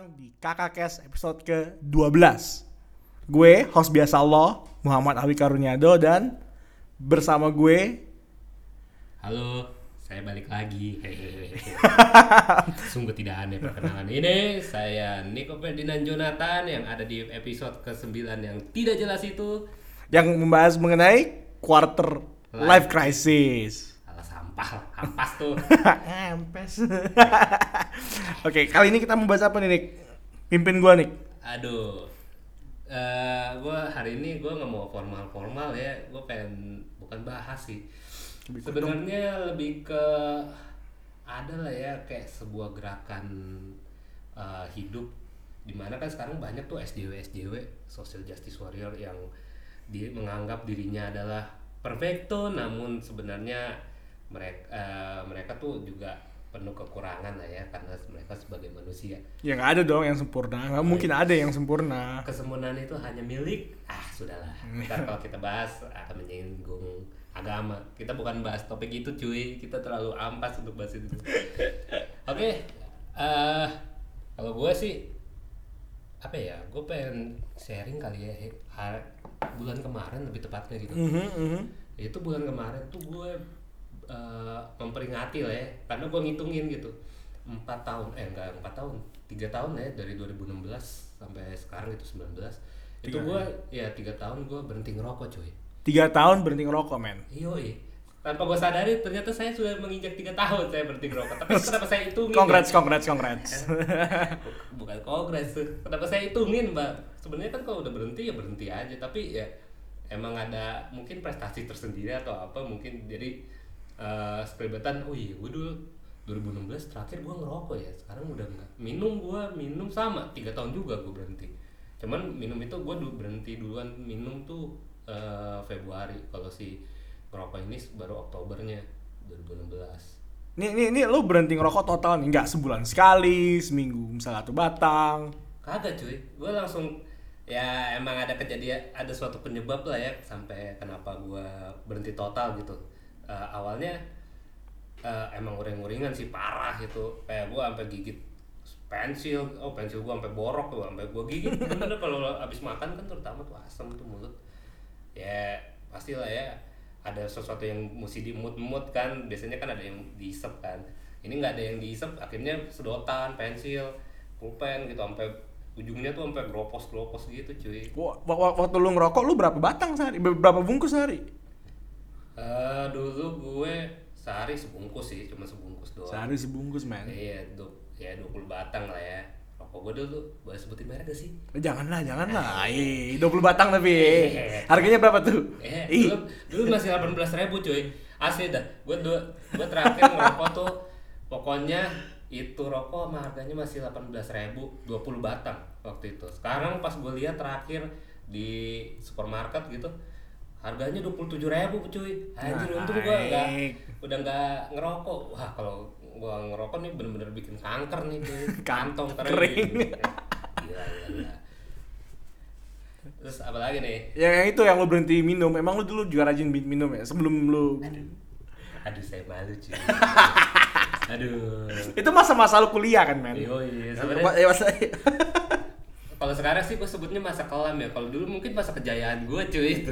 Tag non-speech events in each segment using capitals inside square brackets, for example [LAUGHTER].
Datang di Kakak Kes episode ke-12 Gue, host biasa Allah, Muhammad Awi Karunyado Dan bersama gue Halo, saya balik lagi. [LAUGHS] Sungguh tidak aneh perkenalan ini. Saya Niko Ferdinand Jonathan yang ada di episode ke-9 yang tidak jelas itu. yang membahas mengenai quarter life crisis Lah, ampas tuh. [LAUGHS] Empes [LAUGHS] Oke, kali ini kita membahas apa nih, Nick? Pimpin gue, Nick Aduh. eh gue hari ini gue nggak mau formal-formal ya. Gue pengen bukan bahas sih. Sebenarnya lebih ke ada lah ya kayak sebuah gerakan eh, hidup di mana kan sekarang banyak tuh SJW SJW social justice warrior yang dia menganggap dirinya adalah perfecto namun sebenarnya mereka mereka tuh juga penuh kekurangan lah ya karena mereka sebagai manusia. Ya nggak ada dong yang sempurna, nggak mungkin ada yang sempurna. Kesempurnaan itu hanya milik ah sudahlah. Ntar kalau kita bahas akan menyinggung agama. Kita bukan bahas topik itu cuy. Kita terlalu ampas untuk bahas itu. Oke eh kalau gue sih apa ya gue pengen sharing kali ya bulan kemarin lebih tepatnya gitu. Mhm, mhm. itu bulan kemarin tuh gue eh, memperingati lah ya. Karena gue ngitungin gitu. Empat tahun eh enggak empat tahun. Tiga tahun ya dari 2016 sampai sekarang itu 19 itu Tiga, gue ya tiga tahun gue berhenti ngerokok cuy. Tiga tahun berhenti ngerokok, men? Yoi. tanpa gue sadari ternyata saya sudah menginjak tiga tahun saya berhenti ngerokok. Tapi [LAUGHS] kenapa saya hitungin Congrats, ya? congrats, congrats [LAUGHS] bukan kongres tuh. Kenapa saya hitungin mbak? Sebenarnya kan kalau udah berhenti ya berhenti aja. Tapi ya emang ada mungkin prestasi tersendiri atau apa mungkin. Jadi eh sekelibetan oh iya gue dulu 2016 terakhir gue ngerokok ya sekarang udah enggak. Minum gue minum sama tiga tahun juga gue berhenti. Cuman minum itu gue dulu berhenti duluan minum tuh eh, Februari. Kalau si ngerokok ini baru Oktobernya 2016 Nih, nih, nih lu berhenti ngerokok total nih, nggak sebulan sekali, seminggu misalnya satu batang. Kagak cuy, gue langsung ya emang ada kejadian ada suatu penyebab lah ya sampai kenapa gue berhenti total gitu. Eh, awalnya eh, emang uring-uringan sih parah gitu, kayak gue sampai gigit pensil, oh pensil gue sampai borok tuh, sampai gue gigit [LAUGHS] bener kalau abis makan kan terutama tuh asam tuh mulut. Ya pastilah ya ada sesuatu yang mesti dimut-mut kan, biasanya kan ada yang diisep kan. Ini nggak ada yang diisep, akhirnya sedotan, pensil, pulpen gitu sampai ujungnya tuh sampai gropos-gropos gitu cuy. Wa- wa- Waktu lu ngerokok lu berapa batang sehari? Ber- Berapa bungkus sehari? Eh dulu gue sehari sebungkus sih, cuma sebungkus doang. Sehari sebungkus, men. Iya, du ya 20 batang lah ya. Rokok gue dulu boleh sebutin merek gak sih? Eh, Janganlah, janganlah. Ih, 20 batang tapi. [LAUGHS] Harganya berapa tuh? Eh, dulu, dulu masih 18 ribu cuy. Asli dah. Gue gue terakhir ngerokok tuh pokoknya itu rokok sama harganya masih 18 ribu 20 batang waktu itu. Sekarang pas gue lihat terakhir di supermarket gitu harganya 27 ribu cuy. Anjir untung gue nggak Naik. udah nggak ngerokok. Wah kalau gua ngerokok nih bener-bener bikin kanker nih cuy. [LAUGHS] Kantong Kering. [LAUGHS] Gila, gila. Terus apa lagi nih? yang yang itu yang lu berhenti minum. Emang lu dulu juga rajin min- minum ya? Sebelum lu Aduh saya malu cuy. [LAUGHS] Aduh. itu masa-masa lu kuliah kan, men? Iya sebenarnya ya, masa kalau sekarang sih gue sebutnya masa kelam ya. Kalau dulu mungkin masa kejayaan gue cuy itu.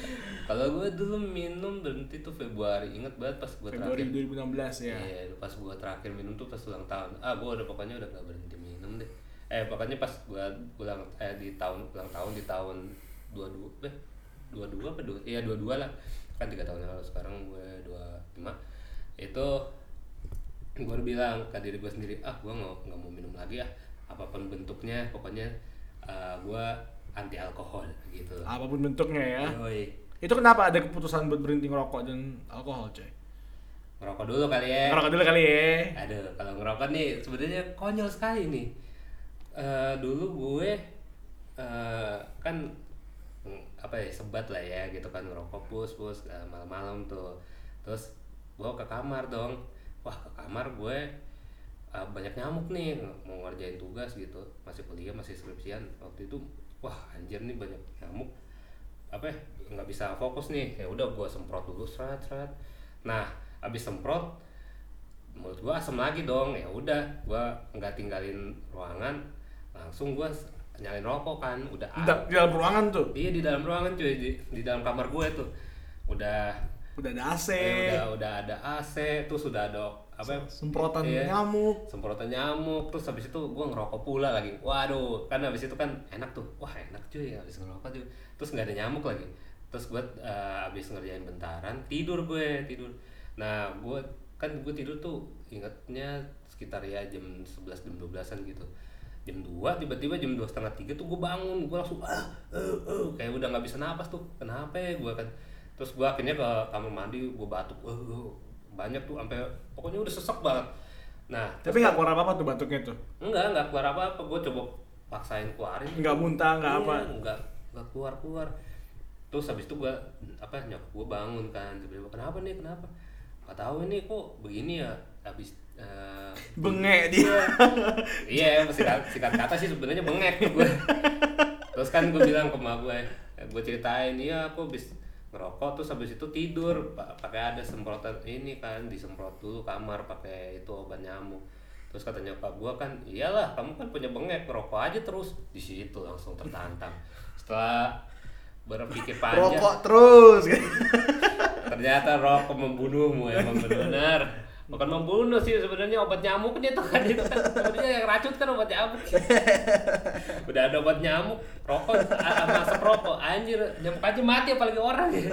[LAUGHS] kalau gue dulu minum berhenti tuh Februari. Ingat banget pas gue Februari terakhir. 2016 ya. Iya, pas gue terakhir minum tuh pas ulang tahun. Ah, gue udah pokoknya udah gak berhenti minum deh. Eh, pokoknya pas gue ulang eh di tahun ulang tahun di tahun 22 eh 22 apa 2? Iya, 22 lah. Kan 3 tahun yang lalu sekarang gue 25. Itu gue udah bilang ke diri gue sendiri, ah gue nggak nggak mau minum lagi ah apa pun bentuknya, pokoknya eh, gue anti alkohol gitu. Apa pun bentuknya ya. Yoi. Itu kenapa ada keputusan buat berhenti ngerokok dan alkohol, coy? Ngerokok dulu kali ya. Ngerokok dulu kali ya. Aduh, kalau ngerokok nih sebenarnya konyol sekali nih. Eh, dulu gue eh, kan mm, apa ya sebat lah ya gitu kan ngerokok pus pus malam-malam tuh. Terus gue ke kamar dong. Wah ke kamar gue eh, banyak nyamuk nih mau ngerjain tugas gitu. Masih kuliah masih skripsian. Waktu itu wah anjir nih banyak nyamuk. Apa ya nggak bisa fokus nih. Ya udah gue semprot dulu serat serat nah abis semprot menurut gua asem lagi dong. Ya udah gua nggak tinggalin ruangan. Langsung gua nyalain rokok kan udah Di, di dalam ruangan tuh? Iya di dalam ruangan cuy di, di dalam kamar gue tuh. Udah udah ada AC, eh, udah udah ada AC terus udah ada apa ya, semprotan Iya. nyamuk. semprotan nyamuk. Terus habis itu gua ngerokok pula lagi. Waduh kan habis itu kan enak tuh. Wah enak cuy habis ngerokok tuh. Terus nggak ada nyamuk lagi. Terus gua eh, habis ngerjain bentaran tidur gue tidur. Nah gua kan gue tidur tuh ingatnya sekitar ya jam 11 jam 12an gitu. Jam 2 tiba-tiba jam dua setengah tiga tuh gue bangun. Gue langsung ah eh, eh, kayak udah nggak bisa napas tuh. Kenapa ya gue kan terus gue akhirnya ke kamar mandi gue batuk. Eh, eh, banyak tuh sampai pokoknya udah sesek banget. Nah Tapi nggak keluar apa-apa tuh batuknya tuh. enggak enggak keluar apa apa gue coba paksain keluarin. Nggak muntah, nggak Iya, apa. enggak enggak keluar keluar terus habis itu gue apa nyokap gue bangun kan. Tiba-tiba kenapa nih? Kenapa? Nggak tahu ini kok begini ya. Habis eh, Bengek dia. [LAUGHS] iya singkat, singkat kata sih sebenarnya bengek tuh gue [LAUGHS] terus kan gue bilang ke emak gue gue ceritain iya aku habis ngerokok terus habis itu tidur. Pa- pakai ada semprotan ini kan disemprot dulu kamar pakai itu obat nyamuk. Terus kata nyokap gue kan iyalah kamu kan punya bengek ngerokok aja terus. Di situ langsung tertantang. Setelah berpikir panjang Rokok terus. ternyata rokok membunuhmu emang benar bukan membunuh sih sebenarnya obat nyamuk kan. Itu kan sebenarnya yang racun kan obat nyamuk. [LAUGHS] Udah ada obat nyamuk rokok masuk rokok. Anjir nyamuk aja mati apalagi orang. Ya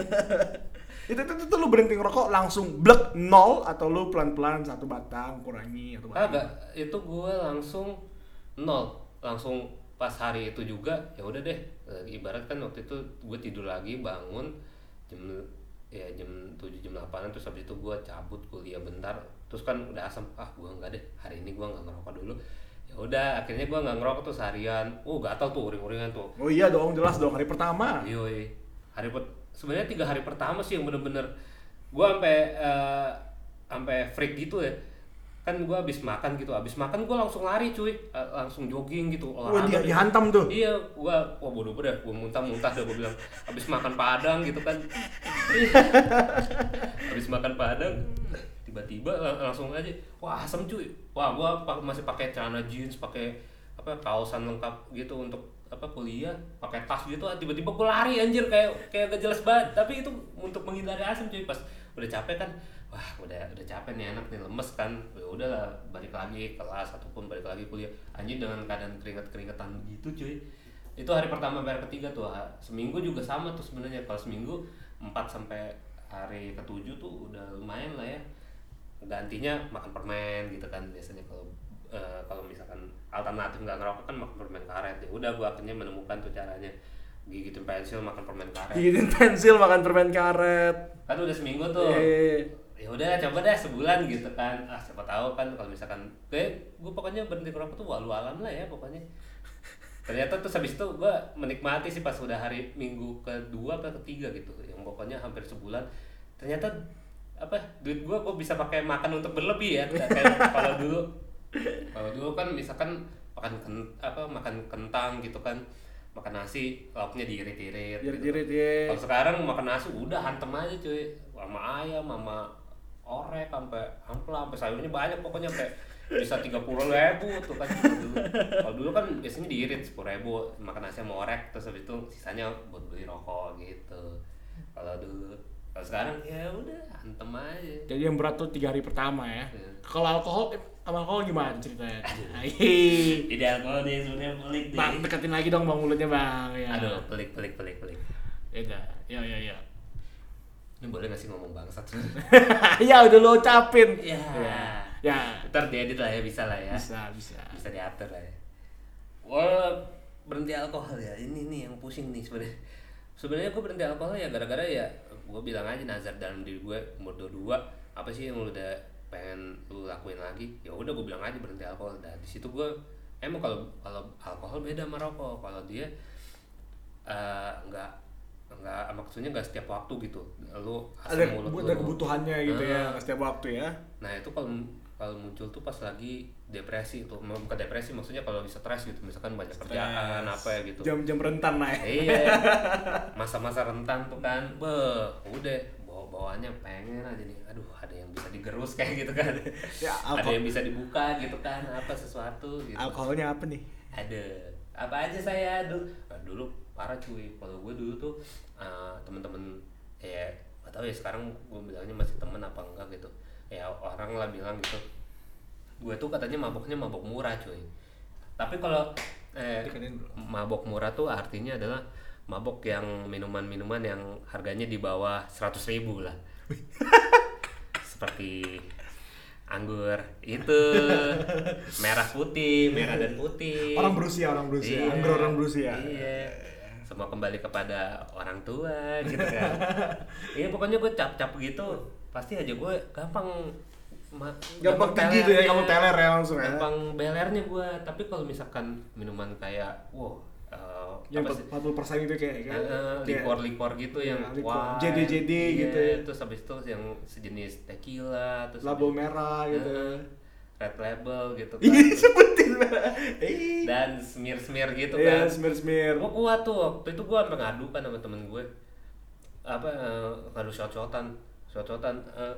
itu, itu, itu, lu berhenti ngerokok langsung blek nol atau lu pelan-pelan satu batang kurangi atau batang. agak itu gue langsung nol. Langsung pas hari itu juga ya udah deh. Eh, ibarat kan waktu itu gue tidur lagi bangun jam ya jam 7 jam 8 terus habis itu gue cabut kuliah bentar terus kan udah asam ah gue nggak deh hari ini gue nggak ngerokok dulu ya udah akhirnya gue nggak ngerokok tuh seharian oh gatal tuh uring-uringan tuh Oh iya dong, jelas dong hari pertama. Yoi. Hari per sebenarnya tiga hari pertama sih yang bener-bener gua sampai eh, sampai freak gitu ya. Kan gua habis makan gitu, habis makan gua langsung lari cuy, Eh, langsung jogging gitu. Wah, olahraga dia gitu. dihantam tuh. Iya, gua wah bodoh bener, gua muntah-muntah dah gua bilang habis makan padang gitu kan. [LAUGHS] habis makan padang tiba-tiba lang- langsung aja wah asem cuy. Wah, pa- masih pakai celana jeans, pakai apa kaosan lengkap gitu untuk apa kuliah, pakai tas gitu tiba-tiba gua lari anjir kayak kayak gak jelas banget. Tapi itu untuk menghindari asam cuy pas udah capek kan wah udah udah capek nih enak nih lemes kan? Ya udahlah balik lagi kelas ataupun balik lagi kuliah. Anjing dengan keadaan keringet keringetan gitu cuy. Itu hari pertama hari ketiga tuh seminggu juga sama tuh sebenarnya. Kalau seminggu 4 sampai hari ketujuh tuh udah lumayan lah ya. Gantinya makan permen gitu kan biasanya kalau eh, kalau misalkan alternatif nggak ngerokok kan makan permen karet. Ya udah gua akhirnya menemukan tuh caranya. Gigitin pensil makan permen karet. Gigitin pensil makan permen karet. kan udah seminggu tuh. Eh, ya udah coba deh sebulan gitu kan. Ah siapa tahu kan kalau misalkan gue gue pokoknya berhenti ngerokok tuh walau alam lah ya pokoknya. [LAUGHS] Ternyata terus habis itu gue menikmati sih pas udah hari minggu kedua atau ketiga gitu yang pokoknya hampir sebulan. Ternyata apa duit gue gue bisa pakai makan untuk berlebih ya? Kayak kalau dulu. Kalau dulu kan misalkan makan ken, apa makan kentang gitu kan. Makan nasi lauknya diirit-irit gitu. Diirit-irit, ya. kalau sekarang makan nasi udah hantem aja cuy. Sama ayam sama orek sampai ampla sampai sayurnya banyak pokoknya sampai bisa tiga puluh ribu tuh kan kalau dulu kalau dulu kan biasanya diirit sepuluh ribu makan nasi sama orek terus habis itu sisanya buat beli rokok gitu kalau dulu kalau sekarang ya udah hantem aja Jadi yang berat tuh tiga hari pertama ya. Iya. Kalau alkohol, sama alkohol gimana ceritanya? Ide alkohol deh sebenarnya pelik deh. Bang, deketin lagi dong bang mulutnya bang. Ya. Aduh, pelik pelik pelik pelik. Ya. Ya ya ya. Ini boleh gak sih ngomong bangsat? [LAUGHS] ya udah lo ucapin. Ya. Ya. Ya. Ntar diedit lah ya, bisa lah ya. Bisa bisa. Bisa diatur lah ya. Wah, berhenti alkohol ya. Ini nih yang pusing nih sebenarnya. Sebenarnya gue berhenti alkohol ya gara-gara ya gue bilang aja nazar dalam diri gue umur 22 apa sih yang lu udah pengen lu lakuin lagi ya udah gue bilang aja berhenti alkohol dan di situ gue emang kalau kalau alkohol beda sama rokok kalau dia eh, nggak nggak maksudnya nggak setiap waktu gitu lu Ada, mulut ada lu. kebutuhannya gitu ya Ah. setiap waktu ya. Nah itu kalau kalau muncul tuh pas lagi depresi itu bukan depresi maksudnya kalau bisa stres gitu misalkan banyak kerjaan apa ya gitu. Jam-jam rentan lah ya. Iya. [LAUGHS] Masa-masa rentan tuh kan, beh, udah bawa bawa bawaannya pengen aja nih aduh ada yang bisa digerus [LAUGHS] kayak gitu kan Ya, ada yang bisa dibuka gitu kan apa sesuatu gitu Alkoholnya apa nih? ada apa aja saya dulu Nah, dulu parah cuy. Kalau gue dulu tuh uh, temen-temen ya gak tahu ya sekarang gue bilangnya masih temen apa enggak gitu. Ya orang lah bilang gitu. Gue tuh katanya maboknya mabok murah cuy. Tapi kalau eh, mabok murah tuh artinya adalah mabok yang minuman-minuman yang harganya di bawah 100.000 ribu lah. [LAUGHS] Seperti anggur itu merah putih merah dan putih. Orang berusia, orang berusia. Iya, Anggur orang berusia. iya semua kembali kepada orang tua gitu kan [LAUGHS] iya pokoknya gue cap-cap gitu pasti aja gue gampang ma- Gampang tinggi tuh ya, iya. kamu teler ya langsung ya. gampang belernya gue tapi kalau misalkan minuman kayak wow eh, Yang apa sih 40% itu kayak Eh, kayak eh, likor-likor gitu yang Ya, likor. wine, JD-JD iya, gitu ya. terus habis itu yang sejenis tequila terus Labo habis- merah gitu. Eh, red label gitu kan. Ih, sebutin dan smear-smear gitu Iya, kan. smear-smear. gue kuat tuh waktu itu gue sampai ngadu kan sama temen gue apa eh, ngadu shot-shotan shot-shotan eh,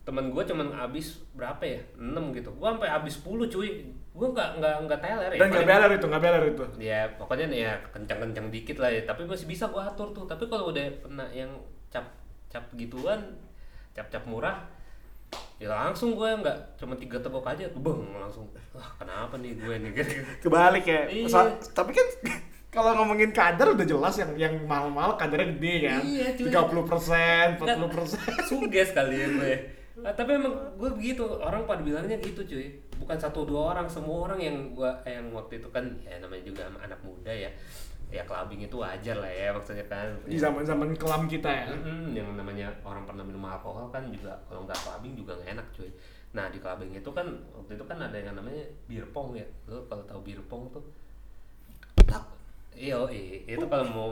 temen gue cuman abis berapa ya? 6 gitu. Gue sampai abis 10 cuy. Gue nggak nggak nggak teler ya. Dan nggak beler itu, nggak beler itu. ya pokoknya nih ya kencang-kencang dikit lah ya. Tapi masih bisa gue atur tuh. Tapi kalau udah kena yang cap cap gituan cap cap murah ya langsung gue nggak cuma tiga tegok aja beng langsung wah kenapa nih gue nih gitu Kebalik ya. Iya. Sa- tapi kan [LAUGHS] kalau ngomongin kadar udah jelas yang yang mahal-mahal kadarnya gede kan. Iya, cuy. 30%, 40%. [LAUGHS] suges kali ya gue Ah, tapi emang gue begitu orang pada bilangnya gitu cuy bukan satu dua orang semua orang yang gua yang waktu itu kan ya namanya juga anak muda ya ya clubbing itu wajar lah ya maksudnya kan. Di zaman-zaman kelam kita ya. Mm-mm, yang namanya orang pernah minum alkohol kan juga kalau nggak clubbing juga nggak enak cuy. Nah di clubbing itu kan waktu itu kan ada yang namanya beer pong ya. Lo kalau tahu beer pong tuh iya itu kalau mau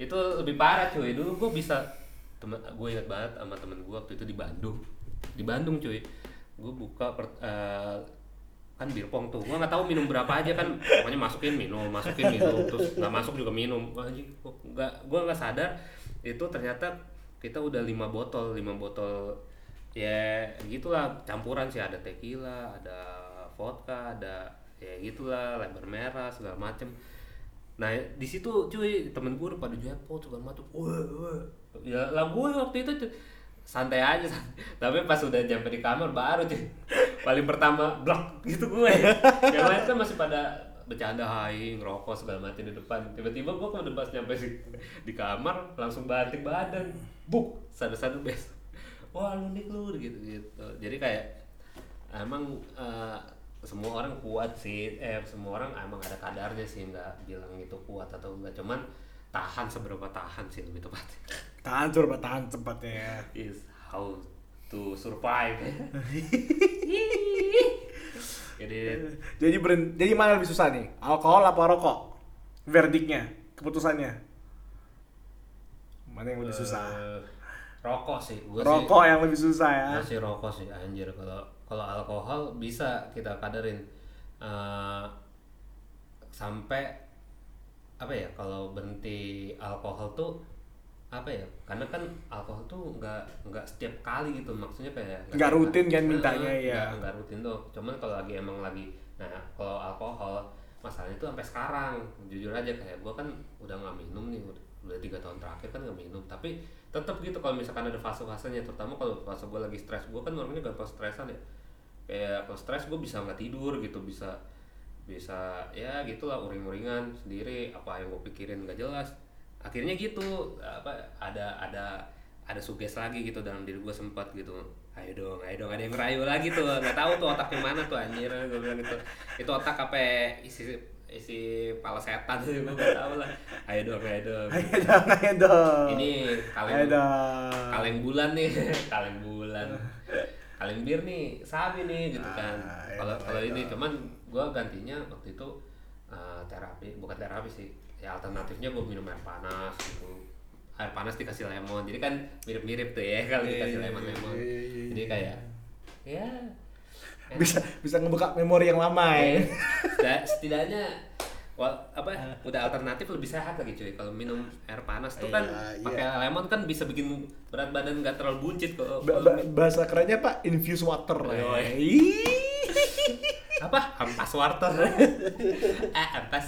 itu lebih parah cuy. Dulu gue bisa temen gue ingat banget sama temen gue waktu itu di Bandung. Di Bandung cuy. Gue buka per, eh, kan bir pong tuh. Gue nggak tahu minum berapa aja kan. Pokoknya masukin minum masukin minum. Terus nggak masuk juga minum. Nggak gue nggak sadar itu ternyata kita udah lima botol lima botol ya gitulah. Campuran sih ada tequila ada vodka ada ya gitulah lebar merah segala macem. Nah di situ cuy temen gue udah pada jackpot segala macem. Wah ya lah gue waktu itu santai aja tapi pas udah nyampe di kamar baru cuy. Paling pertama blok gitu gue. Yang lain kan masih pada bercanda hai ngerokok segala macam di depan. Tiba-tiba gue kalau udah pas nyampe di, di kamar langsung banting badan. Buk sadu-sadu bes. Wah lu nih lu gitu gitu. Jadi kayak emang eh, semua orang kuat sih. Eh semua orang emang ada kadarnya sih nggak bilang itu kuat atau enggak cuman tahan seberapa tahan sih lebih tepatnya [LAUGHS] Tahan coba tahan cepatnya ya. is how to survive [LAUGHS] jadi Jadi beren, jadi mana lebih susah nih? Alkohol apa rokok? Verdiknya, keputusannya. Mana yang lebih susah? eh, rokok sih gua sih Rokok yang lebih susah ya. masih rokok sih anjir kalau kalau alkohol bisa kita kadarin Eh, sampai apa ya kalau berhenti alkohol tuh apa ya karena kan alkohol tuh nggak nggak setiap kali gitu maksudnya kayak Nggak rutin kan mintanya, Nah, ya. nggak- rutin tuh. Cuman kalau lagi emang lagi nah kalau alkohol masalahnya tuh sampai sekarang. Jujur aja kayak gua kan udah nggak minum nih udah, tiga tahun terakhir kan nggak minum. Tapi tetap gitu kalau misalkan ada fase-fasenya terutama kalau fase gua lagi stres gua kan orangnya gampang stresan ya. Kayak kalau stres gue bisa nggak tidur gitu bisa bisa ya gitulah uring-uringan sendiri apa yang gue pikirin nggak jelas. Akhirnya gitu apa ada ada ada suges lagi gitu dalam diri gue sempat gitu. Ayo dong ayo dong ada yang ngerayu lagi tuh nggak tahu tuh otaknya mana tuh anjir gue bilang gitu. Itu otak apa isi isi pala setan gue nggak tahu lah. Ayo dong ayo dong. Ayo dong, ayo dong. ini Ayo kaleng dong. kaleng bulan nih [LAUGHS] kaleng bulan. Kaleng bir nih sabi nih gitu kan. Ah, iya, kalau kalau iya. ini cuman gue gantinya waktu itu uh, terapi bukan terapi sih ya alternatifnya gue minum air panas gitu air panas dikasih lemon jadi kan mirip-mirip tuh ya kalau Iya, dikasih iya, lemon lemon iya, iya, iya, jadi iya. kayak ya Bisa bisa ngebuka memori yang lama ya. [LAUGHS] Setidak- setidaknya Wah, apa udah alternatif lebih sehat lagi cuy kalau minum air panas tuh kan Iya, pakai lemon kan bisa bikin berat badan nggak terlalu buncit kok Ba- ba- bahasa kerennya pak infuse water Yoi. Ih. Apa? Ampas water ah [LAUGHS] ampas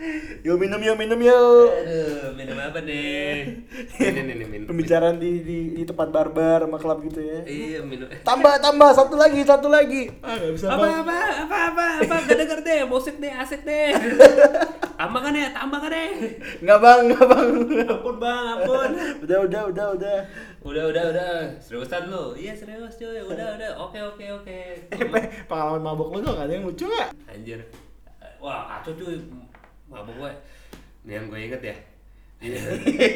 [LAUGHS] Yo minum yo minum yo. aduh minum apa nih ini nih minum Pembicaraan di, di di tempat barbar sama klub gitu ya. iya minum Tambah tambah satu lagi satu lagi. Ah nggak bisa apa Bang. apa apa apa apa gak denger deh musik deh asik deh [LAUGHS] tambahkan deh tambahkan deh Nggak bang nggak bang. ampun bang ampun udah udah udah udah. udah udah udah seriusan lu iya serius cuy udah udah oke oke oke Eh Pe, pengalaman mabok lu tuh nggak ada yang lucu nggak? anjir wah kacau cuy mabuk gue ini yang gue inget ya Iya.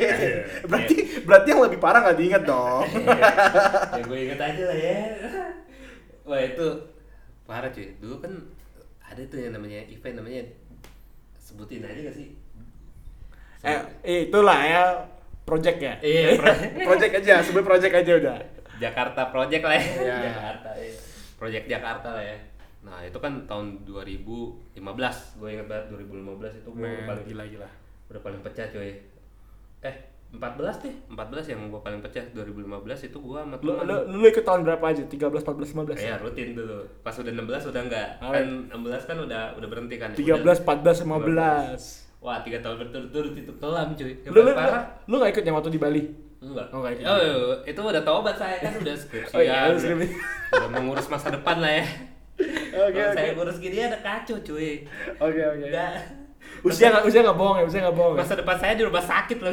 [LAUGHS] berarti berarti yang lebih parah nggak diinget dong. [LAUGHS] ya gue inget aja lah ya wah itu parah cuy dulu kan ada tuh yang namanya event namanya sebutin aja gak sih eh eh, itulah ya project ya. Iya, [LAUGHS] project aja sebut project aja udah. Jakarta Project lah ya. Iya. Jakarta ya. Project Jakarta lah ya. Nah, itu kan tahun 2015. Gue ingat banget 2015 itu gue Men, paling gila gila. udah paling pecah coy. Eh, 14 deh. 14 yang gue paling pecah 2015 itu gue sama Lu, teman. lu, lu ikut tahun berapa aja? 13, 14, 15? Iya, rutin dulu. Pas udah 16 udah enggak. Oh, Kan 16 kan udah udah berhenti kan. 13, Udah- 14, 15. Wah, 3 tahun berturut-turut itu kelam cuy. Lu, lu, parah lu gak ikut yang waktu di Bali? Enggak. Oh, ikut. Oh, iya, itu udah tobat saya kan udah skripsian. Oh, iya, udah, skripsi. udah mengurus masa depan lah ya. Oke, oke. saya ngurus gini ada kacau cuy. Oke, oke. Enggak. Usia nggak usia nggak bohong ya, usia nggak bohong. Ya? Masa depan saya di rumah sakit loh.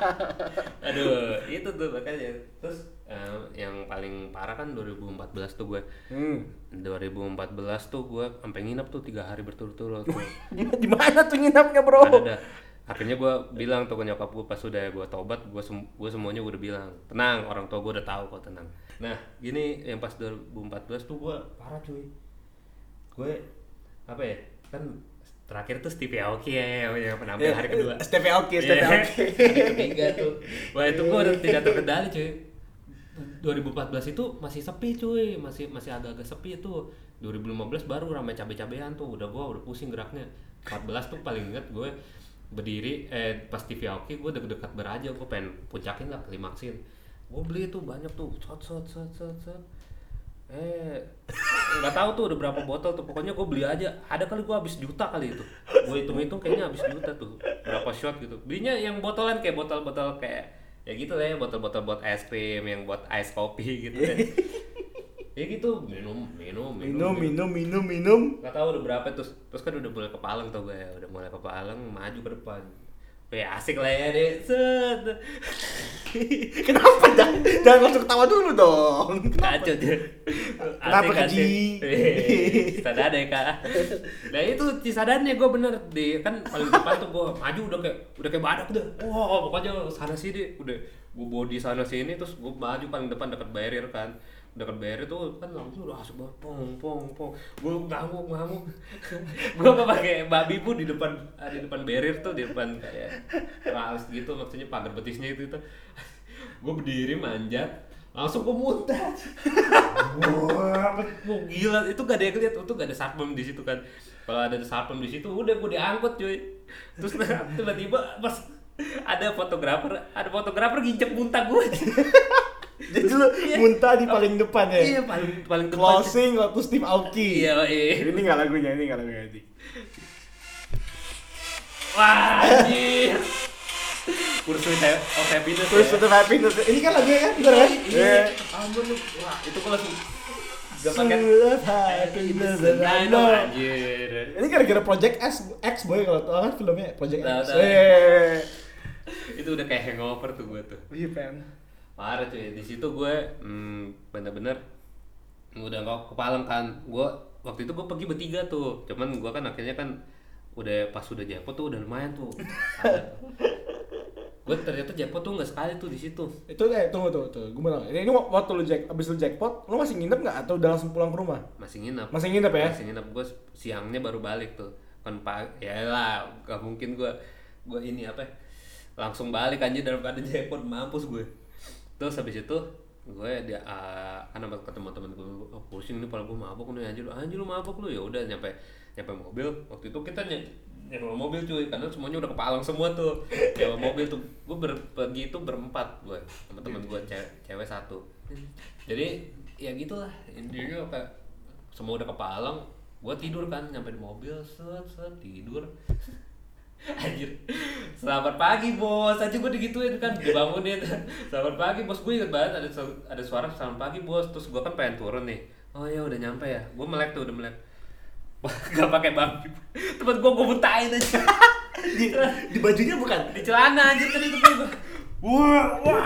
[LAUGHS] Aduh, itu tuh makanya. Terus eh, yang paling parah kan 2014 tuh gue. Hmm. 2014 tuh gue sampai nginep tuh tiga hari berturut-turut. [LAUGHS] Di, mana tuh nginapnya, Bro? ada ada akhirnya gue bilang tuh ke nyokap gue pas udah gue tobat gue sem gue semuanya udah bilang tenang orang tua gue udah tahu kok tenang nah gini yang pas 2014 tuh gue parah cuy. Gue apa ya kan terakhir tuh Stevie Aoki ya yang- penampil hari kedua. STP oke, STP Iya, oke. [LAUGHS] hari ketiga tuh. Wah itu gue udah tidak terkendali cuy. 2014 itu masih sepi cuy. Masih masih agak-agak sepi itu. 2015 baru ramai cabe-cabean tuh. Udah gue udah pusing geraknya. 14 tuh paling inget gue berdiri eh pas TV Aoki gue deket-deket beraja. Gue pengen puncakin lah klimaksin gue beli tuh banyak tuh. Set set set set set eh nggak tahu tuh udah berapa botol tuh. Pokoknya gue beli aja. Ada kali gue habis juta kali itu. Gue hitung hitung kayaknya habis juta tuh. Berapa shot gitu. Belinya yang botolan kayak botol-botol kayak ya gitu lah ya botol-botol buat es krim yang buat ice kopi gitu kan [LAUGHS] ya gitu. Minum minum Minum, minum, minum, minum. nggak tahu udah berapa terus terus kan udah mulai kepalang tuh gue udah mulai kepalang maju ke depan kayak asik lah ya deh set. [LAUGHS] Kenapa? jangan, jangan langsung ketawa dulu dong. kacau dia Kenapa, Asik, Kak asik. Ji? Eh, Cisadane kak. Nah itu cisadane gue bener di kan paling depan tuh gue maju udah kayak udah kayak badak udah wah pokoknya sana sini udah gue body sana sini terus gue maju paling depan dekat barrier kan dekat barrier tuh kan langsung udah asik banget pong pong pong. Gue ngamuk ngamuk. [LAUGHS] Gue apa pakai babi pun di depan ah, di depan barrier tuh di depan kayak ralis gitu maksudnya pagar betisnya itu itu. [LAUGHS] Gue berdiri manjat langsung gue muntah. Wah, [LAUGHS] gila itu gak ada yang lihat itu gak ada satpam di situ kan. Kalau ada satpam di situ udah gue diangkut cuy. Terus tiba-tiba pas ada fotografer ada fotografer nginjek muntah gue Jadi lu muntah di paling depan ya. iya paling paling depan. Closing waktu Steve Aoki. iya iya Ini nggak lagunya, ini nggak lagunya ini. wah anjir kursus of happiness Terus ya. untuk happiness. Ini kan lagunya kan, bener kan? iya ampun lu wah itu gue langsung Ini gara-gara Project X, X boy kalau tau kan filmnya Project X. itu udah kayak hangover tuh gue tuh Iya pen. Parah cuy di situ gue hmm, bener-bener udah nggak kepalang kan. Gue waktu itu gue pergi bertiga tuh. Cuman gue kan akhirnya kan udah pas udah jackpot tuh udah lumayan tuh. [LAUGHS] Gue ternyata jackpot tuh nggak sekali tuh di situ. Itu eh tunggu tunggu tuh. Gue bilang, ini, ini waktu lu jack abis lu jackpot, lu masih nginep nggak? Atau udah langsung pulang ke rumah? masih nginep. Masih nginep ya? masih nginep. Gue siangnya baru balik tuh. Kan pak ya lah gak mungkin gue gue ini apa ya, langsung balik aja dalam keadaan jackpot mampus gue terus habis itu gue dia uh, kan sama ketemu temen gue oh, pusing nih kalau gue mabok nih anjir anjir lu mabok lu. Ya udah nyampe nyampe mobil. Waktu itu kita ny nyewa mobil cuy karena semuanya udah kepalang semua tuh. Nyewa mobil tuh. Gue ber, pergi itu berempat gue sama temen gue cewek, cewek satu. Jadi ya gitulah. Intinya kayak semua udah kepalang gue tidur kan nyampe di mobil set set tidur [LAUGHS] Anjir. Selamat pagi bos. Aja gue digituin kan dibangunin. [LAUGHS] Selamat pagi bos. Gue inget banget ada ada suara selamat pagi bos. Terus gue kan pengen turun nih. Oh ya udah nyampe ya. Gue melek tuh udah melek. [LAUGHS] Gak pakai baju. Tempat gue gue muntahin aja. Di, di bajunya bukan. Di celana anjir tadi tuh gue. Wah, wah,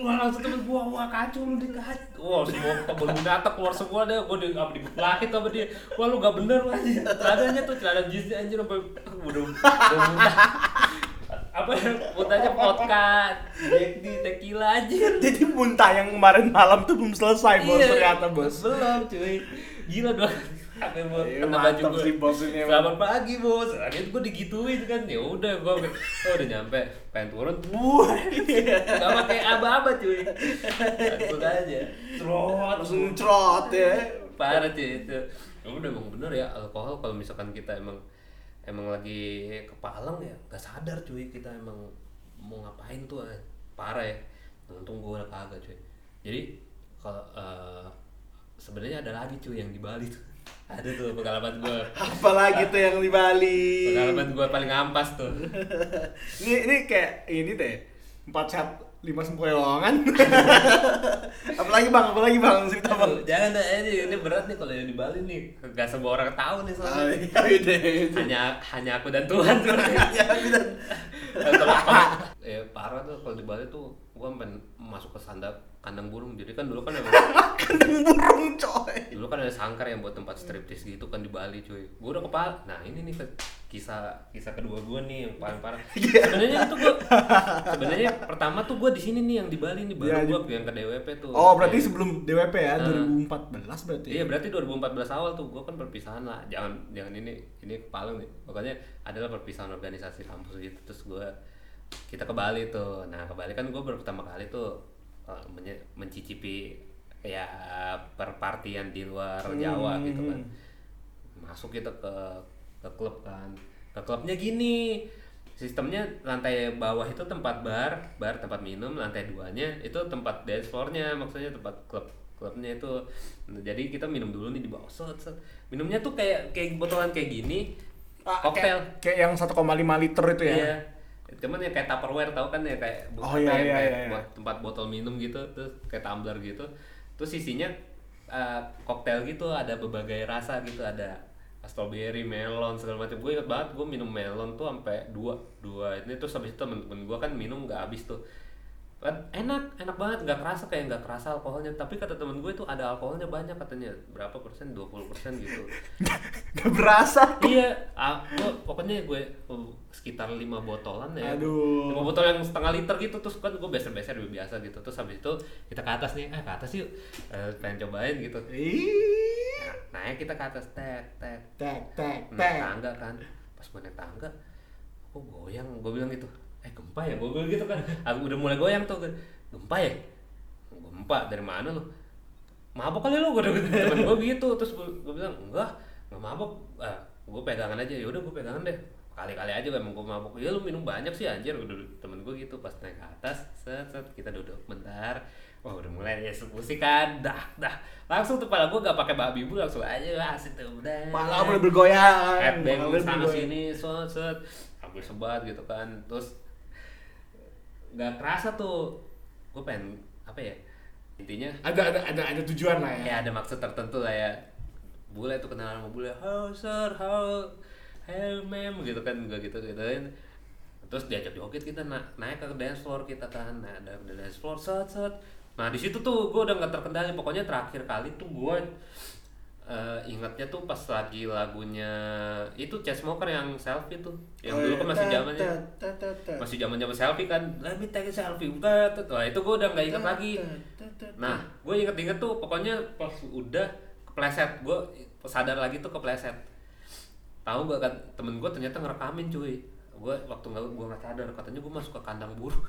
wah langsung temen gue, wah kacau lu kacau. Wah semua temen data keluar semua deh, gue di apa di lakit sama dia. Wah lu gak bener lu. Celananya tuh celana jeans anjir sampai udah udah muntah. Apa ya? Muntahnya vodka, di tequila anjir. Jadi muntah yang kemarin malam tuh belum selesai bos Iya, ternyata bos. Belum cuy. Gila dong. Buat Iya, kena baju gue. sih bos ini. Selamat pagi bos. Akhirnya gue digituin kan. Ya udah gue oh, udah nyampe. Pengen turun. Wah, Gak pakai aba-aba cuy. Takut aja. Trot. langsung cerot ya. Parah cuy itu. Ya udah emang bener ya alkohol kalau misalkan kita emang emang lagi kepalang ya gak sadar cuy kita emang mau ngapain tuh eh. parah ya untung gue udah kagak cuy jadi kalau eh, sebenarnya ada lagi cuy yang di Bali tuh ada tuh pengalaman gue Apalagi tuh yang di Bali. pengalaman gue paling ampas tuh [LAUGHS] Ini ini kayak ini deh. Empat sehat lima sempoyongan. [LAUGHS] apalagi bang, apalagi bang cerita bang. Aduh, jangan deh ini, ini berat nih kalau yang di Bali nih gak semua orang tahu nih soalnya iya, iya, iya. hanya hanya aku dan Tuhan sebenarnya Ya, kita ya parah tuh kalau di Bali tuh gua sampai masuk ke sandang kandang burung jadi kan dulu kan [LAUGHS] emang kandang burung coy. dulu kan ada sangkar yang buat tempat striptis gitu kan di Bali cuy gua udah kepala nah ini nih kisah kisah kedua gua nih yang paling parah [LAUGHS] Iya. sebenarnya itu gua sebenarnya pertama tuh gua di sini nih yang di Bali nih baru Iya, gua yang ke DWP tuh Oh, berarti Iya. sebelum DWP ya, Ah. 2014 berarti. Iya berarti 2014 awal tuh gue kan perpisahan lah jangan jangan ini ini kepala nih pokoknya adalah perpisahan organisasi kampus gitu terus gue kita ke Bali tuh nah ke Bali kan gue baru pertama kali tuh eh, menye- mencicipi ya perpartian di luar Jawa Hmm. gitu kan masuk kita ke ke klub kan ke klubnya gini sistemnya lantai bawah itu tempat bar bar tempat minum lantai duanya itu tempat dance floornya maksudnya tempat klub klubnya itu jadi kita minum dulu nih di bawah set, set. minumnya tuh kayak kayak botolan kayak gini Ah, koktail Kayak, kayak yang 1,5 liter itu ya. Iya. Cuman ya kayak Tupperware tau kan ya kayak Oh, apa iya, ya, iya, kayak iya, iya. buat tempat botol minum gitu terus kayak tumbler gitu. Terus isinya eh, koktail gitu ada berbagai rasa gitu ada strawberry, melon segala macam. Gue inget banget gue minum melon tuh sampai dua dua ini terus habis itu temen-temen gue kan minum nggak habis tuh enak enak banget. Nggak kerasa kayak nggak kerasa alkoholnya. Tapi kata temen gue itu ada alkoholnya banyak katanya. Berapa persen? 20 persen gitu. [LAUGHS] Gak berasa. iya. Ah, gua, pokoknya gue uh, sekitar lima botolan ya. Aduh. lima botol yang setengah liter gitu. Terus kan gue beser-beser lebih biasa gitu. Terus habis itu kita ke atas nih. Eh ke atas yuk. Eh, pengen cobain gitu. Nah, naik kita ke atas. Tek tek Tek tek tek. tangga kan. Pas gue naik tangga kok goyang? Gue bilang gitu eh gempa ya gue gitu kan. Aku udah mulai goyang tuh kan. Gempa ya? Gempa dari mana lu? Mabok kali lu gue [LAUGHS] temen gue gitu terus gue, gue bilang enggak nggak mabok. Ah, gue pegangan aja. Yaudah gue pegangan deh. Kali-kali aja emang gue mabok. Ya lu minum banyak sih anjir. Temen gue gitu pas naik ke atas set set kita duduk bentar. Wah udah mulai ya musik kan. Dah dah. Langsung tuh pala gue gak pakai babi bu langsung aja asik tuh udah. Malah boleh bergoyang. headbang sana sini set set. Ambil sebat gitu kan. Terus nggak kerasa tuh. Gue pengen apa ya intinya Ada ada ada ada tujuan lah ya. ya ada maksud tertentu lah ya. Bule tuh kenalan sama bule halo sir halo hey ma'am gitu kan gue gitu gituin terus diajak joget kita na naik ke dance floor kita kan. Nah ada dance floor set set. Nah di situ tuh gue udah nggak terkendali. Pokoknya terakhir kali tuh gue eh, ingatnya tuh pas lagi lagunya itu Chainsmoker yang selfie tuh yang Oh, dulu iya. kan masih Tet, zamannya masih zaman zaman selfie kan let me take a selfie tet. wah itu gue udah nggak inget lagi. Nah, gue inget-inget tuh pokoknya pas udah kepleset, gue sadar lagi tuh kepleset. Tahu gak kan temen gue ternyata ngerekamin cuy. Gue waktu nggak gue nggak sadar katanya gue masuk ke kandang burung.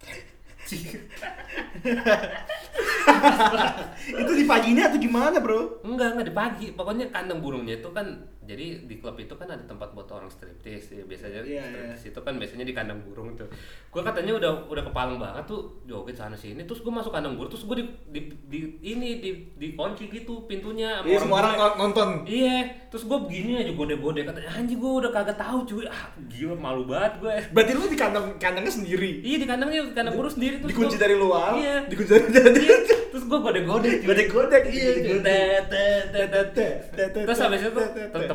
[LAUGHS] [LAUGHS] itu di pagi ini atau gimana bro? Enggak, enggak di pagi. Pokoknya kandang burungnya itu kan jadi di klub itu kan ada tempat buat orang striptis ya, biasanya Iya, striptis itu kan biasanya di kandang burung tuh. Gua katanya udah udah kepalang banget tuh joget sana sini terus gua masuk kandang burung terus gua di, di, di ini di dikunci gitu pintunya Iya semua orang gue. nonton. Iya, terus gua begini aja gode-gode katanya anjing gua udah kagak tahu cuy. Ah, gila malu banget gue. Berarti lu di kandang kandangnya sendiri. Iya di kandangnya kandang burung sendiri terus Dikunci gua- dari luar. Iya. Dikunci dari dari. Iya, terus gua gode-gode cuy. Godek-godek. Iya, Terus habis itu.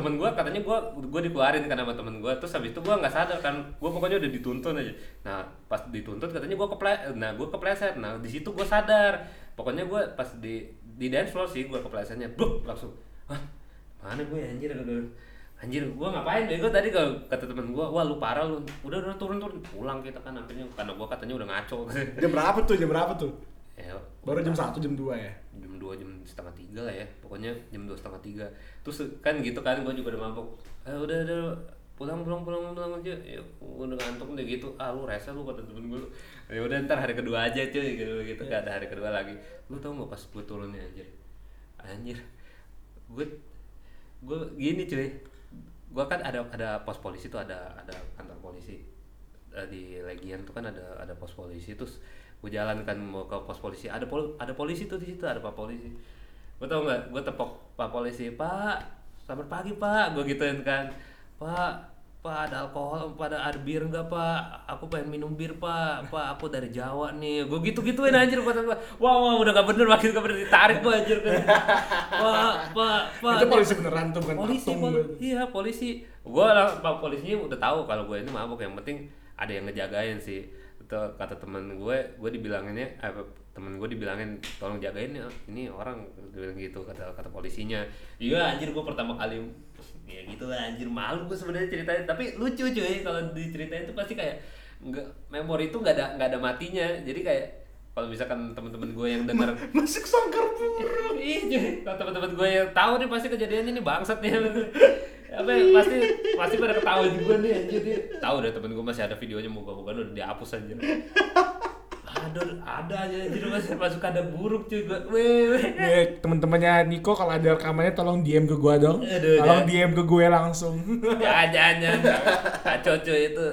Temen gue katanya gue gue dikeluarin kan sama temen gue terus habis itu gue nggak sadar kan gue pokoknya udah dituntun aja. Nah pas dituntut katanya gue keple nah gue kepleset. Nah di situ gue sadar. Pokoknya gue pas di di dance floor sih gue keplesetnya bluk langsung. Hah, mana gue ya, anjir anjir gue ngapain bego tadi kalau kata temen gue wah lu parah lu. Udah udah turun turun. Pulang kita kan akhirnya karena gue katanya udah ngaco. Jam berapa tuh? Jam berapa tuh? Ya, Baru jam 1 jam 2 ya. jam 2 jam setengah tiga lah ya pokoknya jam dua setengah tiga. Terus kan gitu kan gue juga udah mabuk. Eh, udah udah pulang pulang pulang pulang aja. Ya udah ngantuk udah gitu. Ah lu rese lu kata temen gue ya udah ntar hari kedua aja cuy gitu gitu gak ada hari kedua lagi. Lu tau gak pas gue turunnya anjir? Anjir. Gue gue gini cuy. Gue kan ada ada pos polisi tuh ada ada kantor polisi. Eh, di Legian tuh kan ada ada pos polisi. Terus gue jalan kan mau ke pos polisi. Ada pol ada polisi tuh di situ ada pak polisi. Gue tau nggak gue tepok pak polisi pak selamat pagi pak. Gue gituin kan pak pak ada alkohol pada ada bir nggak pak? Aku pengen minum bir pak. Pak aku dari Jawa nih. Gue gitu gituin anjir kata gue wah wah udah gak bener makin gak bener. Ditarik gue anjir kan. Pak pak pak Itu polisi beneran tuh bukan polisi pol- iya polisi. Gue lah pak polisinya udah tahu kalau gue ini mabuk. Yang penting ada yang ngejagain sih itu kata temen gue gue dibilanginnya eh, temen gue dibilangin tolong jagain ya ini orang bilang gitu kata kata polisinya iya anjir gue pertama kali ya gitu lah anjir malu gue sebenarnya ceritain tapi lucu cuy kalau diceritain itu pasti kayak nggak memori itu nggak ada nggak ada matinya jadi kayak kalau misalkan teman-teman gue yang dengar [LAUGHS] Masuk sangkar burung. Iya, kalau teman-teman gue yang tahu nih pasti kejadiannya nih bangsat nih. [LAUGHS] Apa ya, pasti pasti pada ketawa juga nih anjir dia. Tahu deh temen gue masih ada videonya moga-moga udah dihapus aja. Aduh, ada aja anjir masih masuk ada buruk cuy gue. Weh, weh. Nih, teman-temannya Niko kalau ada rekamannya tolong DM ke gua dong. Aduh, tolong dah. DM ke gue langsung. Jangan, jangan, jangan. Kacau cuy itu.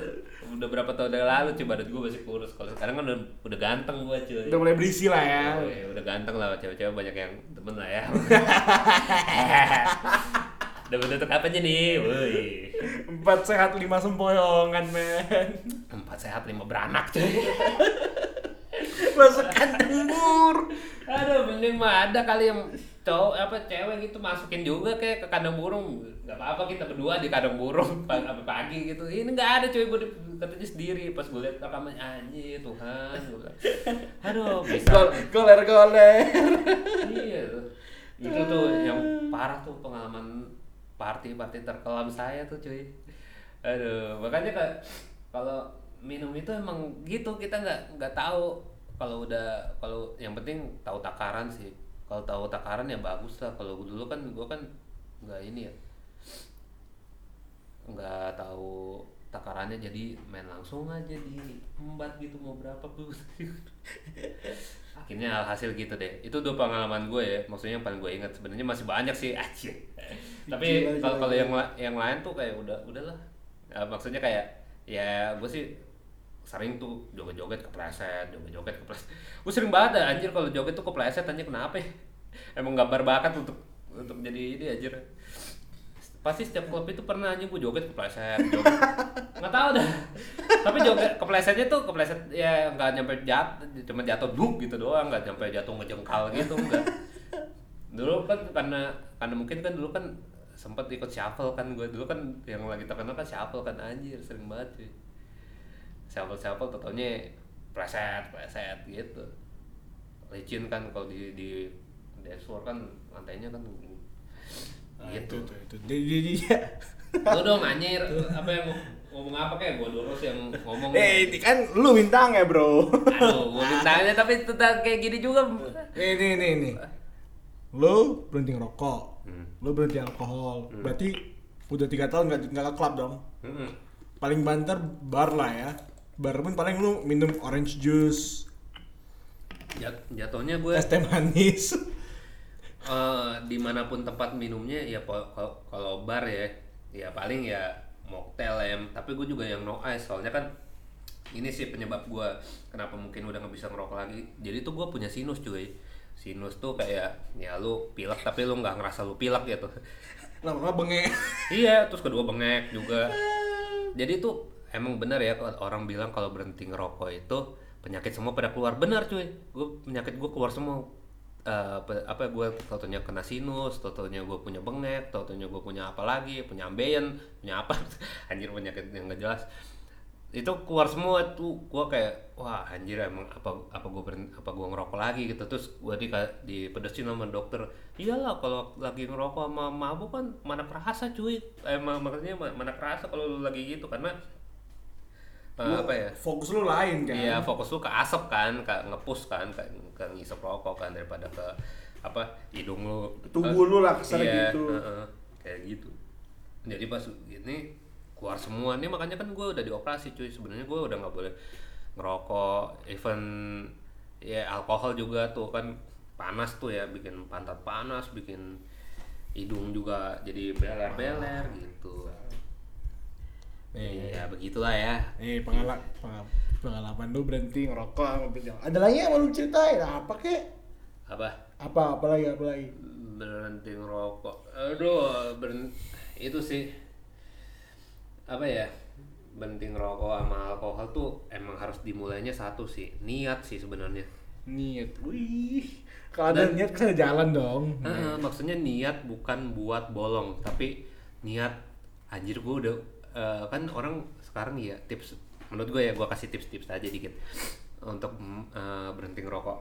Udah berapa tahun yang lalu cuy badan gue masih kurus. Kalau sekarang kan udah, udah ganteng gue cuy. Udah mulai berisi lah ya. Weh, udah ganteng lah cewek-cewek banyak yang temen lah ya. [LAUGHS] udah bentuk apa aja nih? Woi. Empat sehat lima sempoyongan men. Empat sehat lima beranak cuy. [LAUGHS] Masuk kandang bur. Aduh, mending mah ada kali yang cowok apa cewek gitu masukin juga kayak ke kandang burung. Gak apa-apa kita berdua di kandang burung [LAUGHS] pagi, sampai pagi gitu. Ini nggak ada cuy gue katanya sendiri pas gue liat rekaman anjir Tuhan. Gua Aduh, bisa. Gol, goler goler. iya. Itu tuh yang parah tuh pengalaman party-party terkelam saya tuh cuy. Aduh, makanya kayak kalau minum itu emang gitu kita nggak nggak tahu. Kalau udah kalau yang penting tahu takaran sih. Kalau tahu takaran ya bagus lah. Kalau dulu kan gua kan nggak ini ya. Nggak tahu takarannya jadi main langsung aja di embat gitu mau berapa pun [LAUGHS] akhirnya alhasil gitu deh. Itu dua pengalaman gue ya. Maksudnya yang paling gue ingat. Sebenarnya masih banyak sih. Aja tapi kalau kalau yang yang lain tuh kayak udah udahlah. Ya, maksudnya kayak ya gue sih sering tuh joget-joget kepleset joget-joget kepleset. Gue sering banget anjir kalau joget tuh kepleset anjir kenapa ya? [LAUGHS] emang gambar bakat untuk untuk jadi ini anjir. Pasti setiap klub itu pernah anjing gue joget kepleset joget. [LAUGHS] Nggak tahu dah. Tapi joget keplesetnya tuh kepleset ya nggak nyampe jat cuma jatuh duk gitu doang nggak nyampe jatuh ngejengkal gitu enggak [LAUGHS] dulu kan karena karena mungkin kan dulu kan sempat ikut shuffle kan gue dulu kan yang lagi terkenal kan shuffle kan anjir sering banget cuy shuffle shuffle totalnya preset preset gitu licin kan kalau di di floor kan lantainya kan Nah, gitu itu, itu, itu. Jadi, jadi ya. [LAUGHS] lu dong anjir apa yang ngomong apa kayak gue terus yang ngomong Eh, ini kan lu bintang ya, Bro. aduh gue bintangnya tapi tetap kayak gini juga Ini, ini, ini. Lu berhenti ngerokok. Hmm. Lu berhenti alkohol. Berarti udah tiga tahun nggak nggak ke klub dong. Hmm. Paling banter bar lah ya. Bar pun paling lu minum orange juice. Jat- jatuhnya gue es teh manis [LAUGHS] eh, di mana pun tempat minumnya ya kalau bar ya ya paling ya mocktail ya tapi gue juga yang no ice soalnya kan ini sih penyebab gue kenapa mungkin udah nggak bisa ngerokok lagi jadi tuh gue punya sinus cuy sinus tuh kayak ya lu pilek tapi lu nggak ngerasa lu pilek gitu. Lama-lama bengek. Iya terus kedua bengek juga. Jadi tuh emang benar ya kalau orang bilang kalau berhenti ngerokok itu penyakit semua pada keluar. Benar cuy. Gue penyakit gue keluar semua. Eh, apa- gue taunya kena sinus taunya gue punya bengek taunya gue punya apa lagi punya ambeien punya apa. [LAUGHS] Anjir penyakit yang gak jelas itu keluar semua tuh gue kayak wah anjir emang apa apa gue apa gua ngerokok lagi gitu terus gue di dipedesin sama dokter iyalah kalau lagi ngerokok sama mabuk kan mana kerasa cuy emang makanya ma- mana kerasa kalau lu lagi gitu karena eh, Lu- apa ya fokus lu lain kan Iya fokus lu ke asap kan, ke ngepus kan, ke, ke ngisep rokok kan daripada ke apa hidung lu. Tubuh lu lah, kesannya iya, gitu. heeh, kayak gitu. Jadi pas ini keluar semua. Nih makanya kan gue udah dioperasi cuy. Sebenarnya gue udah nggak boleh ngerokok. Even ya alkohol juga tuh kan panas tuh ya. Bikin pantat panas bikin hidung juga jadi beler-beler gitu. Nih, ya begitulah ya. Nih pengalaman pengalaman lu berhenti ngerokok sama. Ada lagi yang mau lu ceritain? Apa kek? apa? Apa apa lagi apa lagi? berhenti ngerokok. Aduh berhenti. Itu sih apa ya berhenti ngerokok sama alkohol tuh emang harus dimulainya satu sih niat sih sebenarnya Niat. Wih. Kalau ada niat kan jalan dong. Heeh, maksudnya niat bukan buat bolong tapi niat anjir gue udah eh, kan orang sekarang ya tips menurut gue ya gue kasih tips-tips aja dikit untuk mm, eh, berhenti ngerokok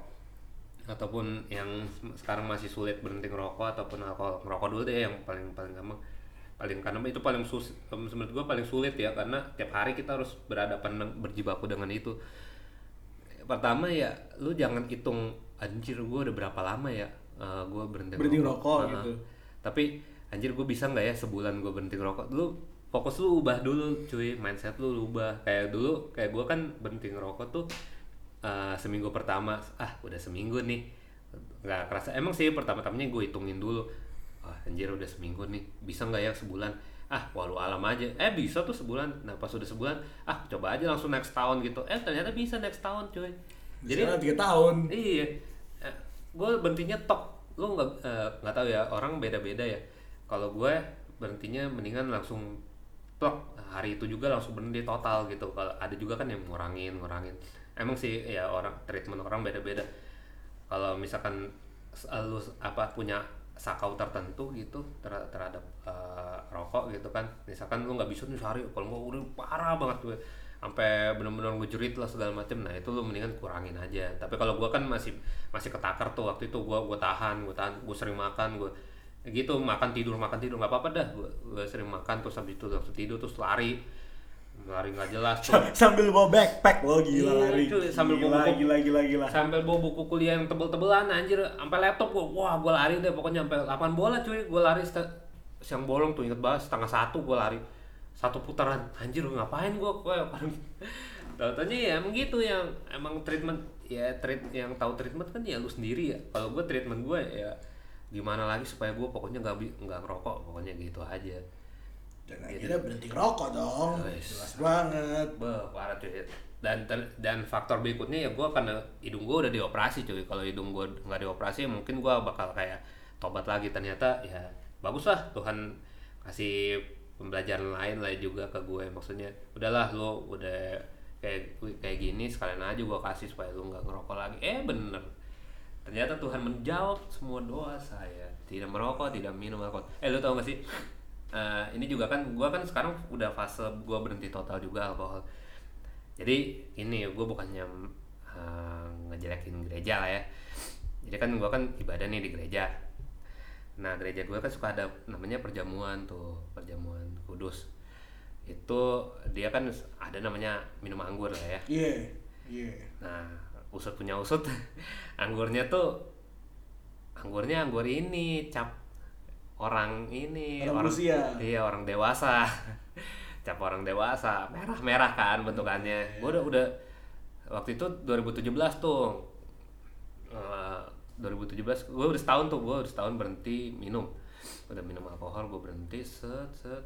ataupun yang sekarang masih sulit berhenti ngerokok ataupun alkohol ngerokok dulu deh yang paling paling gampang paling karena itu paling sus menurut gue paling sulit ya karena tiap hari kita harus berhadapan berjibaku dengan itu. Pertama ya lu jangan hitung anjir gue udah berapa lama ya eh, gue berhenti, Berhenti ngerokok. gitu. tapi anjir gue bisa nggak ya sebulan gue berhenti ngerokok? Dulu fokus lu ubah dulu cuy. Mindset lu lu ubah. Kayak dulu kayak gue kan berhenti ngerokok tuh eh, seminggu pertama. Ah udah seminggu nih. Nggak kerasa. Emang sih pertama-tamanya gue hitungin dulu ah anjir udah seminggu nih bisa nggak ya sebulan ah walau alam aja eh bisa tuh sebulan nah pas udah sebulan ah coba aja langsung next tahun gitu eh ternyata bisa next tahun cuy Jadi tiga tahun. Iya, gue berhentinya tok. Lu nggak eh, nggak tahu ya orang beda-beda ya. Kalau gue berhentinya mendingan langsung plok hari itu juga langsung berhenti total gitu. Kalau ada juga kan yang ngurangin ngurangin. Emang sih ya orang treatment orang beda-beda. Kalau misalkan s- lu apa punya sakau tertentu gitu ter- terhadap eh, rokok gitu kan. Misalkan lu nggak bisa nih sehari kalau nggak udah parah banget gue. Sampai benar-benar ngejerit lah segala macem. Nah itu lu mendingan kurangin aja. Tapi kalau gua kan masih masih ketakar tuh waktu itu. Gua gua tahan gua tahan gua sering makan gua gitu makan tidur makan tidur nggak apa-apa dah. Gua, gua sering makan terus habis itu langsung tidur terus lari lari nggak jelas tuh Sambil bawa backpack. Lo gila Iya, lari. cuy, sambil gila, bawa buku. gila gila gila. sampai bawa buku kuliah yang tebel-tebelan anjir. Sampai laptop gua wah gua lari deh pokoknya sampai 8 bola cuy. Gua lari siang bolong tuh inget banget setengah satu gua lari. Satu putaran anjir ngapain gua? Gua paling [LAUGHS] Tautannya ya emang gitu yang emang treatment ya treat yang tahu treatment kan ya lu sendiri ya. Kalau gua treatment gua ya gimana lagi supaya gua pokoknya nggak nggak ngerokok pokoknya gitu aja Dan akhirnya berhenti ngerokok dong. Wes. Jelas banget. Bah, parah cuy. Dan ter- dan faktor berikutnya ya gue karena hidung gue udah dioperasi cuy. Kalau hidung gue nggak dioperasi mungkin gue bakal kayak tobat lagi. Ternyata ya bagus lah Tuhan kasih pembelajaran lain lah juga ke gue. Maksudnya udahlah lo udah kayak kayak gini sekalian aja gue kasih supaya lo nggak ngerokok lagi. Eh bener. Ternyata Tuhan menjawab semua doa saya. Tidak merokok, tidak minum alkohol. Eh lo tau gak sih? Eh, ini juga kan gue kan sekarang udah fase gue berhenti total juga alkohol jadi ini gue bukannya eh, ngejelekin gereja lah ya jadi kan gue kan ibadah nih di gereja nah gereja gue kan suka ada namanya perjamuan tuh perjamuan kudus itu dia kan ada namanya minum anggur lah ya Iya. Iya. Nah, usut punya usut, [LAUGHS] anggurnya tuh anggurnya anggur ini cap orang ini Orang usia. iya orang dewasa. [LAUGHS] Cap orang dewasa. Merah merah kan bentukannya. Gue udah udah waktu itu 2017 tuh. Eh, 2017 gue udah setahun tuh gue udah setahun berhenti minum. Udah minum alkohol gue berhenti set set.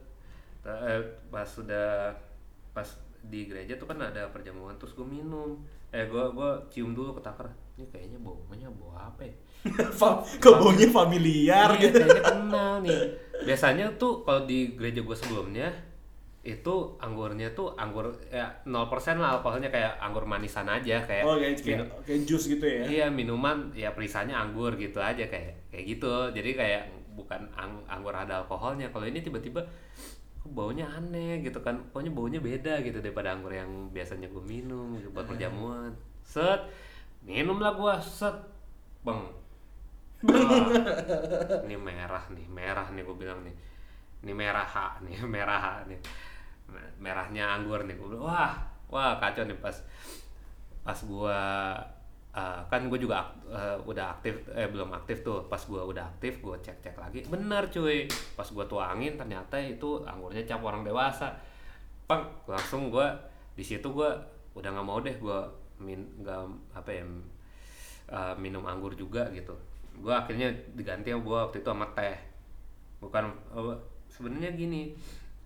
Eh, pas sudah pas di gereja tuh kan ada perjamuan terus gue minum. Eh gue gue cium dulu ke takar ini kayaknya baunya bau apa ya? [LAUGHS] Kok baunya familiar Iya, gitu. kayaknya kenal nih. Biasanya tuh kalau di gereja gue sebelumnya itu anggurnya tuh anggur ya 0% lah alkoholnya kayak anggur manisan aja kayak Oh kayak kayak, minum- kayak jus gitu ya. iya minuman ya perisanya anggur gitu aja kayak kayak gitu. Jadi kayak bukan ang- anggur ada alkoholnya. Kalau ini tiba-tiba kok baunya aneh gitu kan? Pokoknya baunya beda gitu daripada anggur yang biasanya gue minum gitu, buat perjamuan. Set minum lah gue set. Bang Wah, [LAUGHS] ini merah nih merah nih gue bilang nih. Ini merah H nih [LAUGHS] merah H nih. Merahnya anggur nih. Gue bilang wah wah kacau nih pas pas gua uh, kan gue juga uh, udah aktif eh belum aktif tuh. Pas gua udah aktif gua cek cek lagi. Bener cuy. Pas gua tuangin ternyata itu anggurnya cap orang dewasa. Pang langsung gua di situ gua udah nggak mau deh gua min nggak apa ya uh, minum anggur juga gitu. Gua akhirnya diganti sama gua waktu itu sama teh. Bukan uh, sebenarnya gini